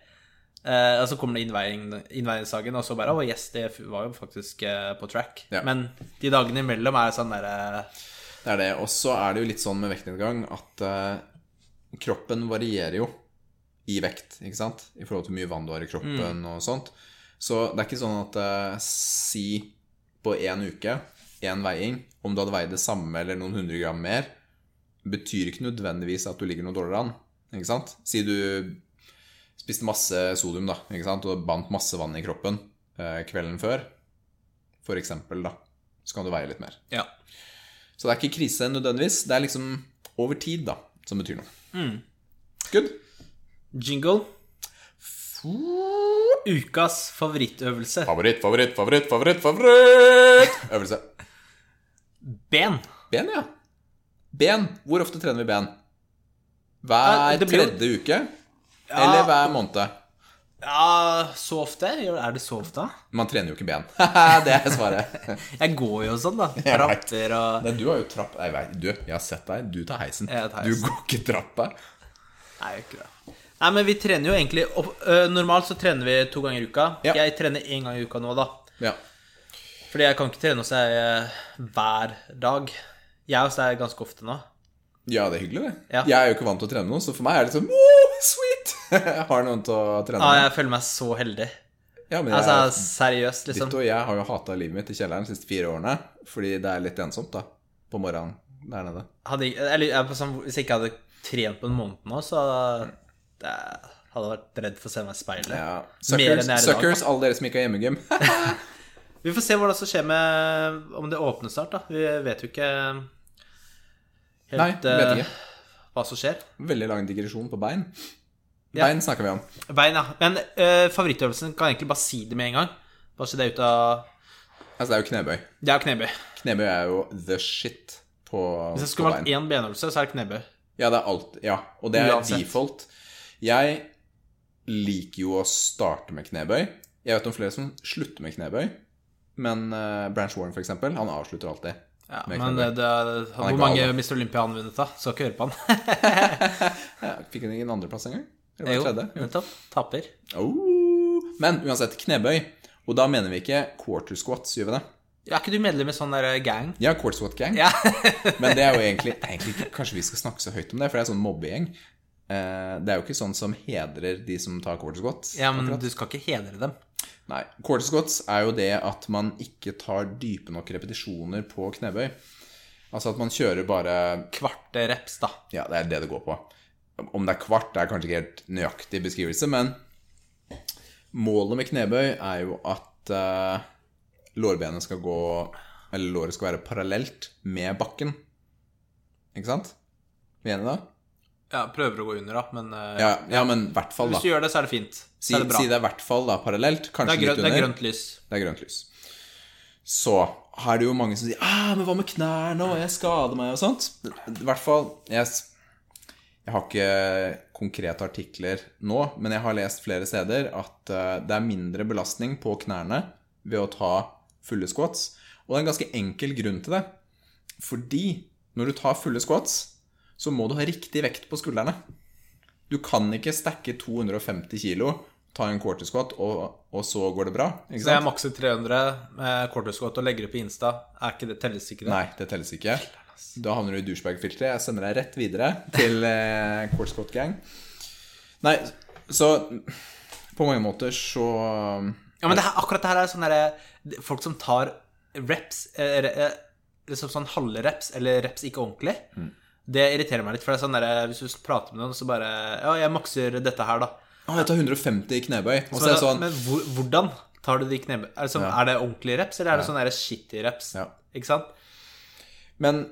Eh, og så kommer det innveiingssaken, og så bare Å, yes, det var jo faktisk eh, på track. Men de dagene imellom er sånn derre Det er det. Og så er det jo litt sånn med vektnedgang at eh, kroppen varierer jo i vekt, ikke sant? I forhold til hvor mye vann du har i kroppen og sånt. Så det er ikke sånn at eh, si på én uke, én veiing, om du hadde veid det samme eller noen hundre gram mer, betyr ikke nødvendigvis at du ligger noe dårligere an. Ikke sant? Si du spiste masse sodium da, ikke sant? og bandt masse vann i kroppen eh, kvelden før, for eksempel, da, så kan du veie litt mer. Ja. Så det er ikke krise nødvendigvis. Det er liksom over tid, da, som betyr noe. Mm. Good. Jingle. Ukas favorittøvelse. Favoritt, favoritt, favoritt, favoritt, favoritt! Øvelse. Ben. Ben, ja. Ben. Hvor ofte trener vi ben? Hver blir tredje uke? Eller hver måned? Ja, så ofte? Er det så ofte? Man trener jo ikke ben. <laughs> det er svaret. <laughs> Jeg går jo sånn, da. Trapper og Nei, du har jo trapp Nei, du, jeg har sett deg. Du tar heisen. Tar Du går ikke trappa. Nei, jeg gjør ikke det. Nei, men vi trener jo egentlig opp- øh, Normalt så trener vi to ganger i uka. Ja. Jeg trener én gang i uka nå, da. Ja. Fordi jeg kan ikke trene hos deg øh, hver dag. Jeg er hos deg ganske ofte nå. ja, det er hyggelig, det. Ja. Jeg er jo ikke vant til å trene noe, så for meg er det sånn oh, sweet! Jeg <laughs> har noen til å trene Ja, jeg føler meg så heldig. Ja, men jeg, Altså, seriøst, liksom. Ditto, jeg har jo hata livet mitt i kjelleren de siste fire årene. Fordi det er litt ensomt, da. På morgenen der nede. Hadde, eller, jeg, sånn, hvis jeg ikke hadde trent på en måned nå, så det, hadde vært redd for å se meg i speilet. Ja. Suckers, jeg er suckers alle dere som ikke har hjemmegym. <laughs> Vi får se hva som skjer med Om det åpner snart, da. Vi vet jo ikke helt Nei, vet eh, ikke. hva som skjer. Veldig lang digresjon på bein. Ja. Bein snakker vi om. Bein, ja. Men uh, favorittøvelsen kan jeg egentlig bare si det med en gang. Bare si det ut av Altså, det er jo knebøy. Det er knebøy. Knebøy er jo the shit på, bein Hvis jeg skulle bein. én benøvelse, så er det knebøy. Ja, det er alt. Ja, og det er Uansett. default. Jeg liker jo å starte med knebøy. Jeg vet om flere som slutter med knebøy. Men uh, Branch Warren, for eksempel, han avslutter alltid. Ja, Med men det, det, hvor mange da. Mr. Olympia har han vunnet, da? Skal ikke høre på han. <laughs> Ja, fikk han ikke en andreplass engang? Eller jo, tredje? Jo. nettopp. Taper. Oh, Men uansett, knebøy. Og da mener vi ikke quarter squats, gjør vi det? Er ikke du medlem i sånn der gang? Ja, quarter squat gang. Ja. Men det er jo egentlig, egentlig Kanskje vi skal snakke så høyt om det, for det er sånn mobbegjeng. Eh, Det er jo ikke sånn som hedrer de som tar quarter squats. ja, men du skal ikke hedre dem. Nei. Quarter squats er jo det at man ikke tar dype nok repetisjoner på knebøy. Altså at man kjører bare Kvarte reps, da. Ja, det er det det går på. Om det er kvart, det er kanskje ikke helt nøyaktig beskrivelse, men målet med knebøy er jo at uh, lårbenet skal gå Eller låret skal være parallelt med bakken. Ikke sant? Vi er enige da? Ja, prøver å gå under, da, men uh, Ja, ja men i hvert fall, da. hvis du gjør det, så er det fint. Si, er det bra. si det er i hvert fall da parallelt, kanskje er litt det er grønt lys. Det er grønt lys. Så har det jo mange som sier ah, men hva med knærne, og jeg skader meg, og sånt. I hvert fall Jeg, jeg har ikke konkrete artikler nå, men jeg har lest flere steder at eh, det er mindre belastning på knærne ved å ta fulle squats. Og det er en ganske enkel grunn til det. Fordi når du tar fulle squats, så må du ha riktig vekt på skuldrene. Du kan ikke stacke 250 kilo, ta en quarter squat, og, og så går det bra. Ikke Så jeg makser 300 med quarter squat og legger det på Insta. Er ikke det telles ikke det? Nei, det telles ikke. Da havner du i douchebag-filteret. Jeg sender deg rett videre til eh, Quarter Squat Gang. Nei, så på mange måter så Ja, men det her, akkurat det her er sånn derre Folk som tar reps eh, eh, Liksom sånn halve reps, eller reps ikke ordentlig. Mm. Det irriterer meg litt. For det er sånn der, Hvis du prater med noen, så bare Ja, jeg makser dette her, da. Å, jeg tar 150 i knebøy. Og så er det sånn men hvor, hvordan tar du de knebøy... Er, det sånn, Ja. er det ordentlige reps, eller er det sånn sånne shitty reps? Ja. Ikke sant? Men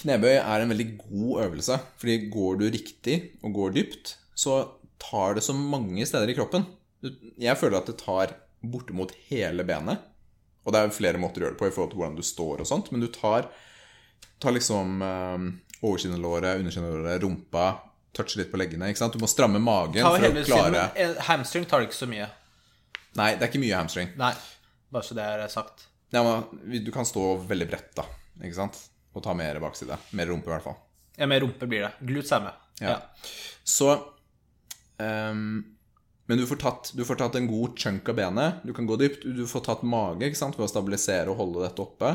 knebøy er en veldig god øvelse. Fordi går du riktig og går dypt, så tar det så mange steder i kroppen. Jeg føler at det tar bortimot hele benet. Og det er flere måter å gjøre det på i forhold til hvordan du står og sånt, men du tar, tar liksom eh, overkinnelåret, underskinnelåret, rumpa, touche litt på leggene. ikke sant? Du må stramme magen for å klare siden, eh, Hamstring tar ikke så mye. Nei, det er ikke mye hamstring. Nei. Bare så det er sagt. Ja, men du kan stå veldig bredt, da. Ikke sant? Og ta mer bakside. Mer rumpe, i hvert fall. Ja, mer rumpe blir det. Glutes er med. Ja. Så um, Men du får, tatt, du får tatt en god chunk av benet. Du kan gå dypt. Du får tatt mage ikke sant, ved å stabilisere og holde dette oppe.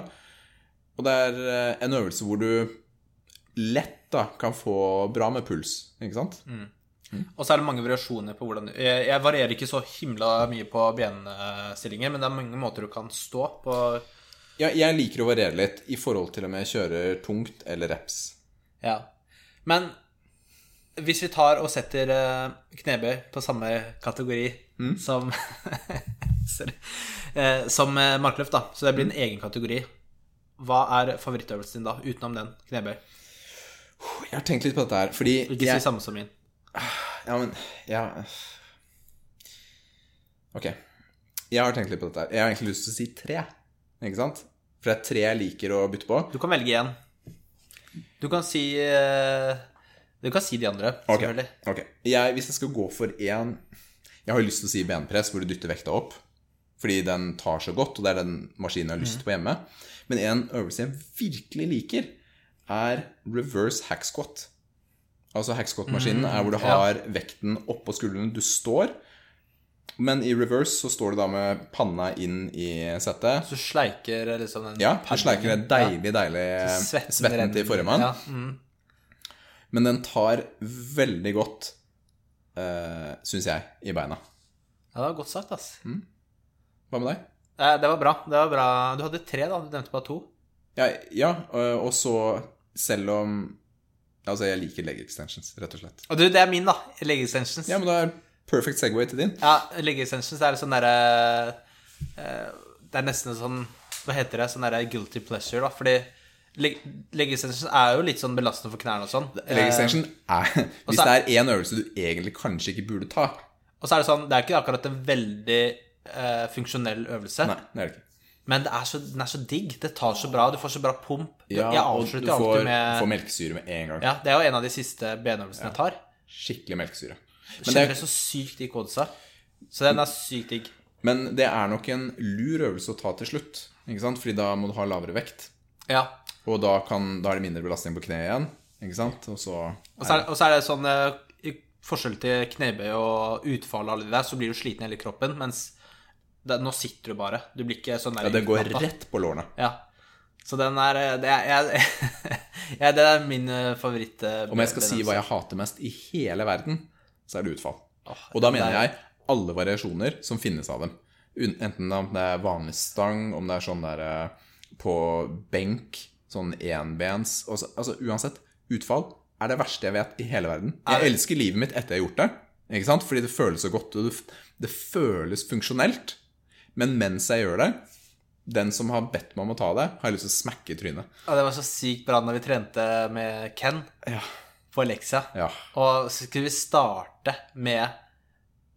Og det er eh, en øvelse hvor du lett da kan få bra med puls, ikke sant? Og så er det mange variasjoner på hvordan Jeg, jeg varierer ikke så himla mye på benstillinger, men det er mange måter du kan stå på. Ja, jeg liker å variere litt i forhold til om jeg kjører tungt eller reps. Ja. Men hvis vi tar og setter eh, knebøy på samme kategori som <laughs> Sorry. Eh, som markløft, da, så det blir en egen kategori. Hva er favorittøvelsen din da, utenom den knebøy? Jeg har tenkt litt på dette her, fordi Ikke jeg, si samme som min. Ja, men Ja Ok. Jeg har tenkt litt på dette her. Jeg har egentlig lyst til å si tre. Ikke sant? For det er tre jeg liker å bytte på. Du kan velge én. Du kan si eh, Du kan si de andre, selvfølgelig. ok. Jeg, Hvis jeg skal gå for én Jeg har lyst til å si benpress, hvor du dytter vekta opp. Fordi den tar så godt, og det er den maskinen jeg har lyst på hjemme. Men en øvelse jeg virkelig liker, er reverse hack squat. Altså hack squat-maskinen er hvor du ja. har vekten oppå skuldrene. Du står, men i reverse så står du da med panna inn i settet. Så sleiker liksom den Ja, du sleiker det deilig, deilig Ja. Svetten svetten til forrige mann. Ja, mm. Men den tar veldig godt, uh, syns jeg, i beina. ja, det var godt sagt, ass. Hva med deg? Eh, Det var bra. det var bra Du hadde tre, da. Du nevnte bare to. Ja, ja og og så selv om Altså, jeg liker leg extensions, rett og slett. Og du, det er min, da. Leg extensions. Ja, men da er perfect segway til din. Ja, leg extensions er sånn derre eh, Det er nesten sånn Hva heter det? Sånn derre guilty pleasure, da. Fordi leg, leg extensions er jo litt sånn belastende for knærne og sånn. Leg extension er Hvis det er én øvelse du egentlig kanskje ikke burde ta Eh, og så er det sånn Det er ikke akkurat en veldig eh, funksjonell øvelse. Nei, det er det ikke. Men det er så, den er så digg. Det tar så bra. Du får så bra pump. Ja, jeg og avslutter du jo får, alltid med får melkesyre med en gang. Ja, det er jo en av de siste benøvelsene jeg tar. Skikkelig melkesyre. Men det, er, så sykt i kodesa. Så den er sykt digg. men det er nok en lur øvelse å ta til slutt, ikke sant? Fordi da må du ha lavere vekt. Ja. Og da, kan, da er det mindre belastning på kneet igjen, ikke sant? Og så Og så er, og så er det sånn eh, i forskjell til knebøy og utfall og alle de der, så blir du sliten i hele kroppen, mens det, nå sitter du bare. Du blir ikke sånn der Ja, det går utmatta. rett på lårene. Ja. Så den er eh, Det er, jeg, <laughs> ja, det er min eh, favoritt. eh, Om jeg skal si hva jeg hater mest i hele verden, så er det utfall. Åh, Og da mener er- jeg alle variasjoner som finnes av dem. Enten om det er vanlig stang, om det er sånn der på benk, sånn enbens og så, Altså uansett, utfall er det verste jeg vet i hele verden. Er Jeg elsker livet mitt etter jeg har gjort det, ikke sant? fordi det føles så godt, og det, det føles funksjonelt. Men mens jeg gjør det, den som har bedt meg om å ta det, har jeg lyst til å smekke i trynet. Ja, det var så sykt bra når vi trente med Ken Ja. på leksa. Ja. Og så skulle vi starte med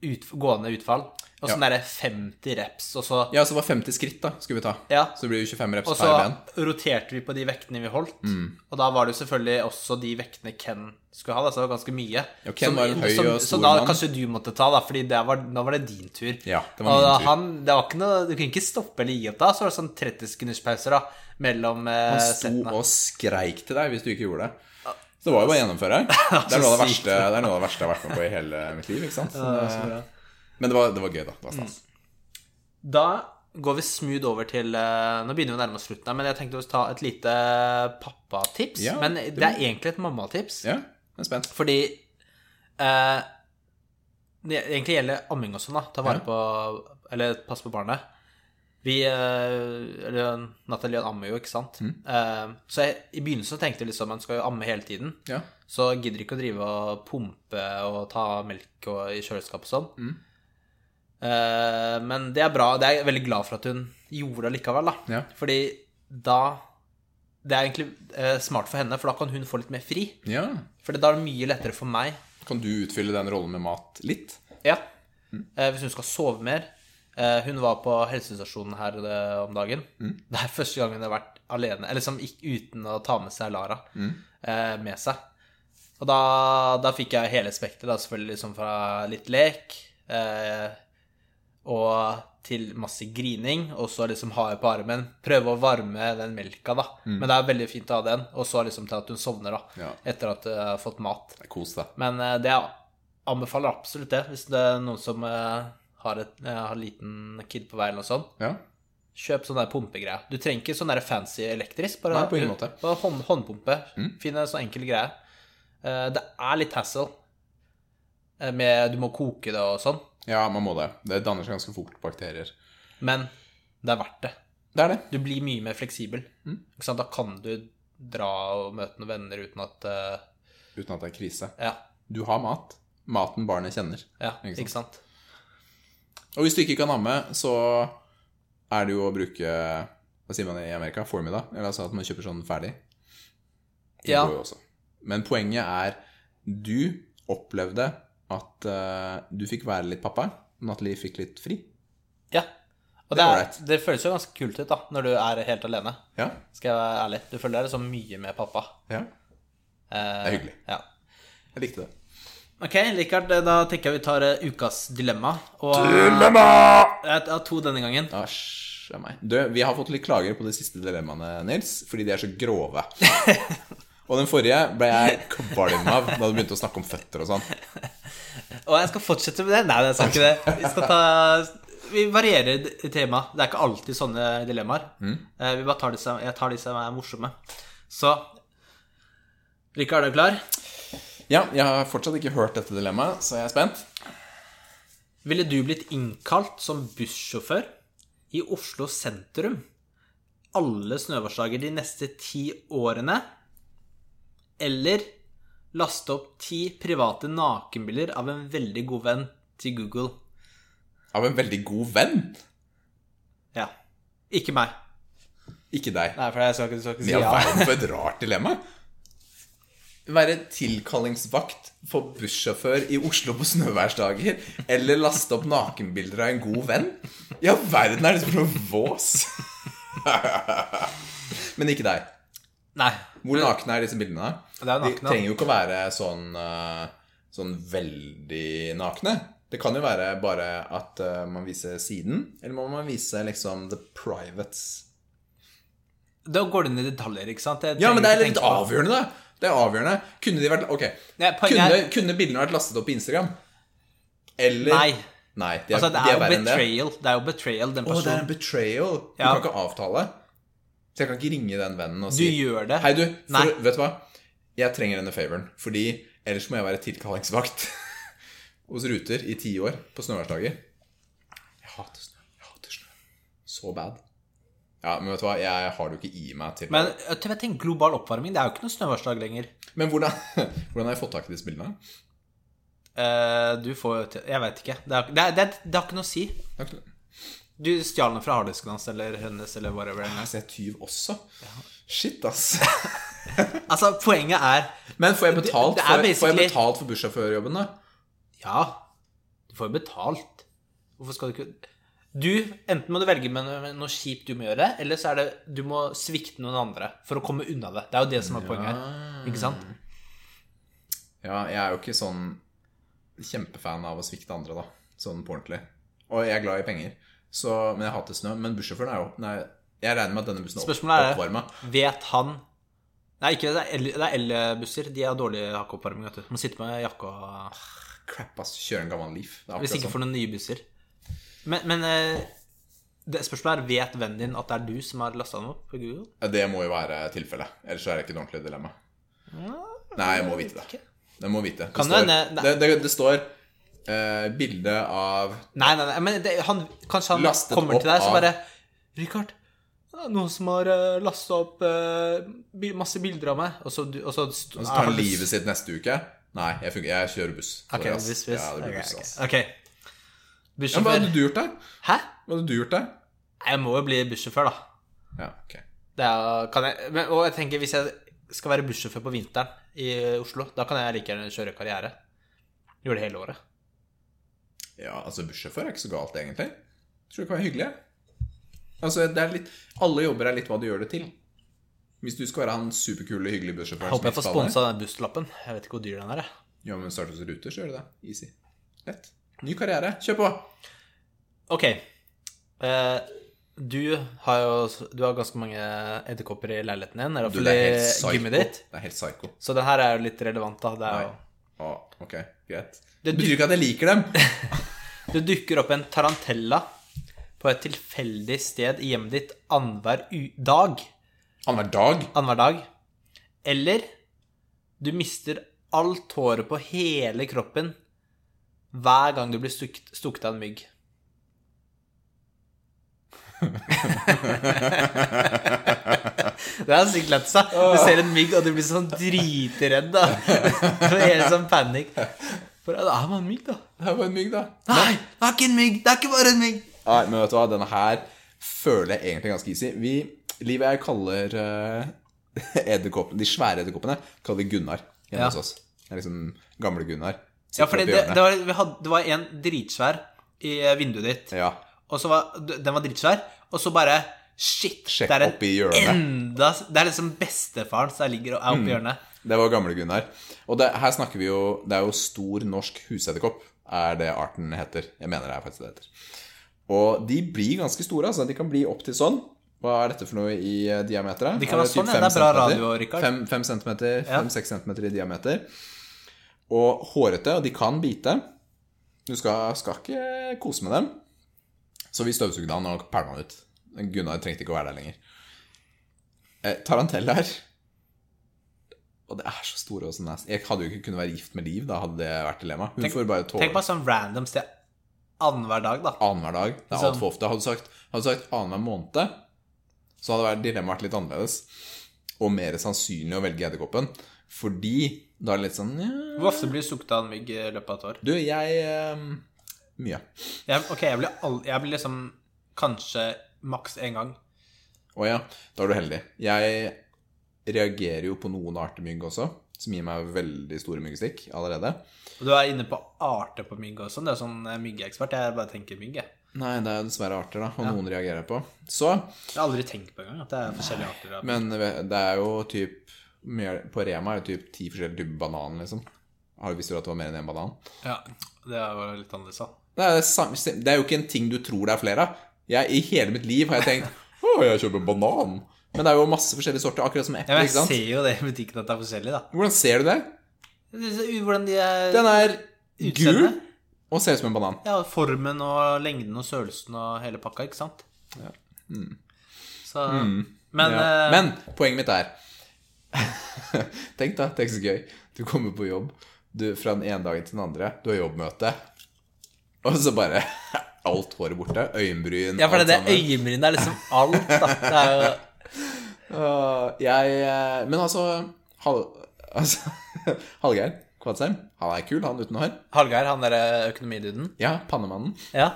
ut, gående utfall. Og sånn Ja. derre 50 reps, og så ja, så det var 50 skritt, da, skulle vi ta. Ja. Så det blir jo 25 reps Og så per ben. roterte vi på de vektene vi holdt. Mm. Og da var det jo selvfølgelig også de vektene Ken skulle ha. Da, så det var ganske mye. Ja, Ken var en høy og Så da mann. kanskje du måtte ta, da, Fordi det var, da var det din tur. Ja, det var og min da, tur. Han, det var ikke noe, Du kunne ikke stoppe eller gi opp da. Så var det sånn 30 sekunders pauser da mellom eh, Han sto settene. og skreik til deg hvis du ikke gjorde det. Så det var jo bare å gjennomføre. <laughs> Det er noe av det verste, det det verste jeg har vært med på i hele mitt liv. Så men det var, det var gøy, da. Det var stas. Da går vi smooth over til eh, Nå begynner vi å nærme oss slutten, men jeg tenkte å ta et lite pappatips. Ja, men det- er egentlig et mammatips. Ja, jeg er spent. Fordi eh, Det egentlig gjelder amming og sånn, da. Ta vare på Eller passe på barnet. Vi eh, Eller Nathalie ammer jo, ikke sant. Mm. Eh, så jeg, i begynnelsen tenkte jeg liksom man skal jo amme hele tiden. Ja. Så gidder ikke å drive og pumpe og ta melk og, i kjøleskap og sånn. Mm. Eh, men det er bra. Det er jeg veldig glad for at hun gjorde det likevel, da. Ja. Fordi da Det er egentlig smart for henne, for da kan hun få litt mer fri. ja. For da er det mye lettere for meg Kan du utfylle den rollen med mat litt? Ja. Eh, hvis hun skal sove mer. Eh, hun var på helsestasjonen her eh, om dagen. Det er første gangen hun har vært alene, eller liksom gikk uten å ta med seg Lara eh, med seg. Og da, da fikk jeg hele spekteret, da, selvfølgelig liksom fra litt lek eh, og til masse grining, og så liksom ha på armen. Prøve å varme den melka, da. Men det er veldig fint å ha den. Og så liksom til at hun sovner, da. Ja. Etter at hun har fått mat. Kos deg. Men eh, det jeg anbefaler absolutt det, hvis det er noen som eh, har, et, eh, har en liten kid på vei eller noe sånt. Ja. Kjøp sånn der pumpegreie. Du trenger ikke sånn der fancy elektrisk. Bare, Nei, på ingen måte. bare hånd, håndpumpe. Finn en sånn enkel greie. Eh, det er litt hassle eh, med Du må koke det og sånn, ja, man må det. Det danner seg ganske fort bakterier. men det er verdt det. Det er det. Du blir mye mer fleksibel. Sant? Da kan du dra og møte noen venner uten at uh... Uten at det er krise. Ja. Du har mat. Maten barnet kjenner. ja Ikke ikke sant? Og hvis du ikke kan amme, så er det jo å bruke Hva sier man i Amerika? Formula? Eller altså at man kjøper sånn ferdig. Det Ja. går jo også. Men poenget er Du opplevde at uh, du fikk være litt pappa. Nathalie fikk litt fri. Ja. Og Det det, er er, det føles jo ganske kult ut da, når du er helt alene. Ja. Skal jeg være ærlig. Du føler deg så mye med pappa. ja. Eh, Det er hyggelig. Ja. Jeg likte det. Ok, Rikard, da tenker jeg vi tar eh, ukas dilemma. Og Dilemma! jeg har to denne gangen. Asj, a meg. Du, vi har fått litt klager på de siste dilemmaene, Nils, fordi de er så grove. <laughs> Og den forrige ble jeg kvalm av da du begynte å snakke om føtter og sånn. Og jeg skal fortsette med det. Nei, jeg skal ikke det. Vi skal ta Vi varierer i tema. Det er ikke alltid sånne dilemmaer. Mm. Vi bare tar disse, jeg tar de som er morsomme. Så Rikard, er du klar? Ja, jeg har fortsatt ikke hørt dette dilemmaet, så jeg er spent. Ville du blitt innkalt som bussjåfør i Oslo sentrum alle snøværsdager de neste ti årene? Eller laste opp ti private nakenbilder av en veldig god venn til Google? Av en veldig god venn. Ja. Ikke meg. Ikke deg. Nei, for jeg skal ikke, skal ikke si ja. Det for et rart dilemma. Være tilkallingsvakt for bussjåfør i Oslo på snøværsdager, eller laste opp nakenbilder av en god venn? Ja, verden er liksom noe vås! Men ikke deg. Nei. Hvor nakne er disse bildene? Det er nakne, De trenger jo ikke å være sånn, eh, sånn veldig nakne. Det kan jo være bare at eh, man viser siden, eller må man vise liksom the privates? Da går det ned i detaljer, ikke sant? Ja, men det er litt avgjørende, da. Det er avgjørende. Kunne de vært okay. Nei, kunne, er- kunne bildene vært lastet opp på Instagram? Eller Nei. Nei, de er, Altså, det de er er jo verre det. betrayal. Det er jo betrayal, den Å, det er en betrayal. Du Ja. kan ikke avtale. Så jeg kan ikke ringe den vennen og si Du gjør det. Hei, du. For, vet du hva? Jeg trenger denne favoren. Fordi ellers må jeg være tilkallingsvakt <laughs> hos Ruter i ti år på snøværsdager. Jeg hater snø. Jeg hater snø. Så bad. Ja, men vet du hva? Jeg har det jo ikke i meg til Men vet jeg tenker, global oppvarming, det er jo ikke noe snøværsdag lenger. Men hvordan, <laughs> hvordan har jeg fått tak i disse bildene? Eh, du får Jeg vet ikke. Det, er, det, det, det har ikke noe å si. Takk. Du stjal den fra harddisken hans eller hennes eller whatever. Jeg er tyv også. Shit, ass. <laughs> Altså, poenget er Men får jeg betalt, Det- det for, får jeg betalt for bussjåførjobben, da? Ja, du får jo betalt. Hvorfor skal du ikke Du, enten må du velge med noe, kjipt du må gjøre, eller så er det du må svikte noen andre for å komme unna det. Det er jo det som er poenget her. Ikke sant? Ja, jeg er jo ikke sånn kjempefan av å svikte andre, da. Sånn på ordentlig. Og jeg er glad i penger. Så, men jeg hater snø. Men bussjåføren er jo Nei, jeg regner med at denne bussen er oppvarma. Spørsmålet er. Vet han Nei, ikke det. er er elbusser. De har dårlig hakkeoppvarming. vet Du Du må sitte med jakka og Crap, ass. Kjøre en gammel Leaf. Hvis ikke sånn. for noen nye busser. Men, men eh, det spørsmålet er Vet vennen din at det er du som har lasta den opp på Google? Det må jo være tilfellet. Ellers er det ikke et ordentlig dilemma. Nei, jeg må vite det. Jeg må vite. Det Kan står, det det, det, står Uh, bilde av Nei, nei, nei, men det, han, kanskje han kommer til deg så bare Richard, noen som har uh, lasta opp uh, masse bilder av meg. Og så, du- og så, Og så tar han livet sitt neste uke. Nei, jeg, fungerer, jeg kjører buss. Ok, Sorry, buss, buss. Ja, det blir okay, buss, ok. Ja, hva hadde du gjort der? Hæ? Hva hadde du gjort der? Jeg må jo bli bussjåfør, da. Ja, ok. Det er, kan jeg, men, og jeg tenker hvis jeg skal være bussjåfør på vinteren i Oslo, da kan jeg like gjerne kjøre karriere. Gjøre det hele året. Ja, altså bussjåfør er ikke så galt, egentlig. Tror det kan være hyggelig. Altså, det er litt Alle jobber er litt hva du gjør det til. Hvis du skal være han superkule, hyggelige bussjåføren Håper jeg får sponsa den busslappen. Jeg vet ikke hvor dyr den er. jeg. Ja, men start hos Ruter, så gjør du det. Easy. Lett. Ny karriere. Kjør på! Ok. Eh, du har jo Du har ganske mange edderkopper i leiligheten din. Eller Du, det er helt gymmet ditt. Det er helt psycho. Så den her er jo litt relevant, da. Det er jo Å, ok, greit. Det betyr ikke at jeg liker dem. <laughs> Det dukker opp en tarantella på et tilfeldig sted i hjemmet ditt annenhver dag. Annenhver dag. Annenhver dag. Eller du mister alt håret på hele kroppen hver gang du blir stukket, stukket av en mygg. Det er sykt lett, sa. Du ser en mygg, og du blir sånn dritredd, da. <laughs> Får helt sånn panikk. For det er bare en mygg, da. Det er var en mygg, da. Nei, det er ikke en mygg! Det er ikke bare en mygg! Nei, men vet du hva, denne her føler jeg egentlig ganske easy. Vi, Liv og jeg kaller <laughs> uh, de svære edderkoppene, kaller vi Gunnar hjemme Ja. hos oss. Det er liksom gamle Gunnar. Ja, fordi det, det, var, vi hadde, det var en dritsvær i eh, vinduet ditt. Ja. Og så var Den var dritsvær, og så bare Shit! Sjekk det er oppi hjørnet. enda Det er liksom bestefaren som ligger og er Mm. oppi hjørnet. Det var gamle Gunnar. Og det, her snakker vi jo Det er jo stor norsk husedderkopp, er det arten heter. Jeg mener det er faktisk det heter. Og de blir ganske store, altså. De kan bli opptil sånn. Hva er dette for noe i eh, diameter? De kan være sånn, ja. Det er bra radio, Rikard. Fem, fem centimeter, Ja. fem-seks centimeter i diameter. Og hårete, og de kan bite. Du skal, skal ikke kose med dem. Så vi støvsugde han og pælma han ut. Gunnar trengte ikke å være der lenger. Eh, taranteller Og det er så store og så nasty. Jeg hadde jo ikke kunnet være gift med Liv, da hadde det vært dilemma. Hun Tenk- får bare tåle Tenk på sånn random sted annenhver dag, da. annenhver dag. Det er Liksom- altfor ofte. Hadde du sagt, hadde sagt annenhver måned, så hadde dilemmaet vært litt annerledes. Og mer sannsynlig å velge edderkoppen. Fordi da er det litt sånn ja, Hvor ofte blir du stukket av en mygg i løpet av et år? Du, jeg uh, Mye. Jeg, ok, jeg blir, all, jeg blir liksom kanskje maks én gang. Å ja, da er du heldig. Jeg reagerer jo på noen arter mygg også, som gir meg veldig store myggstikk allerede. Og du er inne på arter på mygg også Det Du er sånn myggeekspert. myggekspert. Jeg bare tenker mygg, jeg. Nei, det er dessverre arter, da, og noen reagerer på. Så Jeg har aldri tenkt på engang at det er forskjellige arter. Men det er jo typ På Rema er det typ ti forskjellige typer banan, liksom. Har du visst at det var mer enn én banan? Ja, det er jo litt annerledes, da. Det er, det det er jo ikke en ting du tror det er flere av. I hele mitt liv har jeg tenkt Å, jeg kjøper banan. Men det er jo masse forskjellige sorter, akkurat som Ja, eple. ikke jeg ser jo det i butikken at det er forskjellig, da. Hvordan ser du det? Hvordan de er Den er gul og ser ut som en banan. Ja, formen og lengden og størrelsen og hele pakka, ikke sant? Så Men Ja. eh, Men poenget mitt er <laughs> Tenk da, tenk så gøy. Du kommer på jobb du, fra den ene dagen til den andre. Du har jobbmøte, og så bare <laughs> alt håret borte. Øyenbryn, Ja, for det, det øyenbryn er liksom alt, da. Det er jo <laughs> uh, jeg eh, Men altså, Hal, altså Hallgeir Kvadsheim, han er kul, han uten hår. Hallgeir, han derre økonomiduden. Ja, pannemannen. Ja.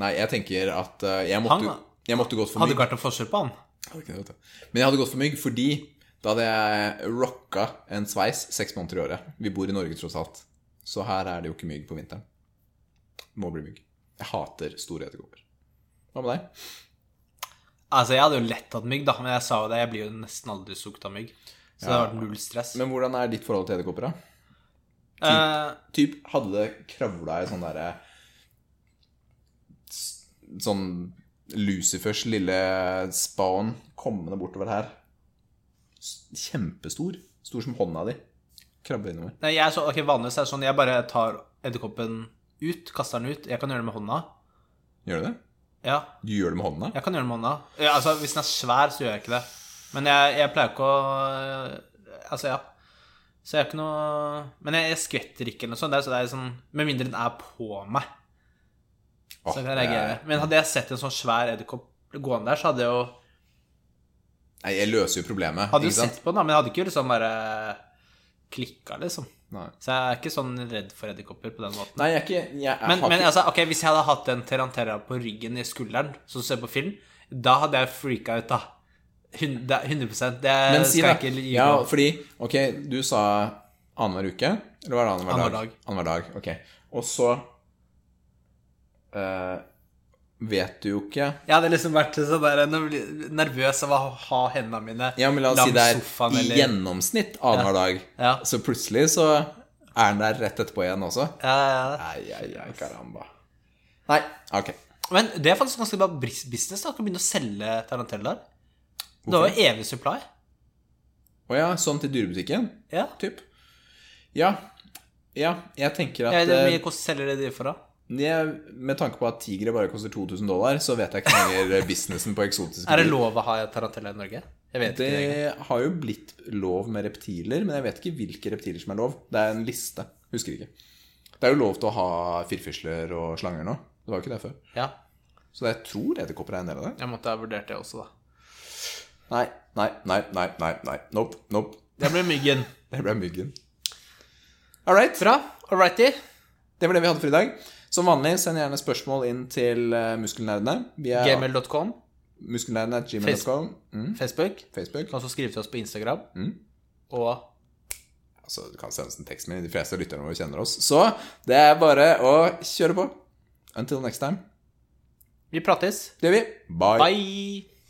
Nei, jeg tenker at eh, jeg måtte, Han- jeg måtte gått for Hadde mygg. ikke vært noen forskjell på han. Hadde. Men jeg hadde gått for mygg fordi da hadde jeg rocka en sveis seks måneder i året. Vi bor i Norge tross alt. Så her er det jo ikke mygg på vinteren. Må bli mygg. Jeg hater store edderkopper. Hva med deg? Altså, jeg hadde jo lett hatt mygg, da, men jeg sa jo det, jeg blir jo nesten aldri sugd av mygg. Så det har vært null stress. Men hvordan er ditt forhold til edderkopper, da? Eh, Typ, hadde det kravla i sånn derre Sånn Lucifers lille spawn kommende bortover her. Kjempestor. Stor som hånda di. Krabbe innover. nei, jeg er så, ok, Vanligvis er det sånn jeg bare tar edderkoppen ut, kaster den ut. Jeg kan gjøre det med hånda. Gjør du det? Ja, Du gjør det med hånda? jeg kan gjøre det med hånda. Ja, altså, Hvis den er svær, så gjør jeg ikke det. Men jeg, jeg pleier ikke å Altså, ja. Så jeg har ikke noe Men jeg, jeg skvetter ikke eller noe sånt. Det så det er sånn, Med mindre den er på meg. Så jeg kan reagere. er- Men hadde jeg sett en sånn svær edderkopp gående der, så hadde jeg jo Nei, jeg løser jo problemet. Hadde jo sett på den, da, men jeg hadde ikke liksom bare klikka, liksom. Nei. Så jeg er ikke sånn redd for edderkopper på den måten. Nei, jeg er ikke jeg, er Men, men altså, ok, hvis jeg hadde hatt en Terrantera på ryggen i skulderen, som du ser på film, da hadde jeg freaka ut, da. Hun- det er 100 Det Men si skal jeg ikke gi Ja, fordi Ok, du sa annenhver uke? Eller var det annenhver Annenhver dag? dag. Annenhver dag. Ok. Og så eh, vet du jo ikke Jeg hadde liksom vært sånn der nervøs av å ha hendene mine Ja, men la oss si det er sofaen, i gjennomsnitt annenhver dag. Ja. Så plutselig så er den der rett etterpå igjen også. Ja, ja, ja. Ai, ai, ai, caramba. Nei, ok. Men det er faktisk ganske bra business. da, å begynne å selge tarantellaer. Det var jo evig supply. Å ja, sånn til dyrebutikken? Ja. Typ. Ja. Ja, jeg tenker at Hvor eh, mye selger de de for, da? Med tanke på at tigre bare koster 2000 dollar, så vet jeg ikke lenger <laughs> businessen på eksotiske Er det lov å ha tarantella i Norge? Det har jo blitt lov med reptiler, men jeg vet ikke hvilke reptiler som er lov. Det er en liste. Husker ikke. Det er jo lov til å ha firfisler og slanger nå. Det var jo ikke det før. Ja. Så jeg tror edderkopper er en del av det. Jeg måtte ha vurdert det også, da. Nei, nei, nei, nei, nei. nei. Nope, nope. Det ble myggen. <laughs> Det ble myggen. All right. Bra. All righty. Det var det vi hadde for i dag. Som vanlig, send gjerne spørsmål inn til uh, Muskelnerdene. Vi er Gmail.com. muskelnerdene.gmail.com. Mm, Facebook. Facebook. Kan også skrive til oss på Instagram. Mm. Og Altså, du kan sende oss en tekst, men de fleste lytterne våre kjenner oss. Så det er bare å kjøre på. Until next time. vi prates. Det gjør vi. Bye. Bye.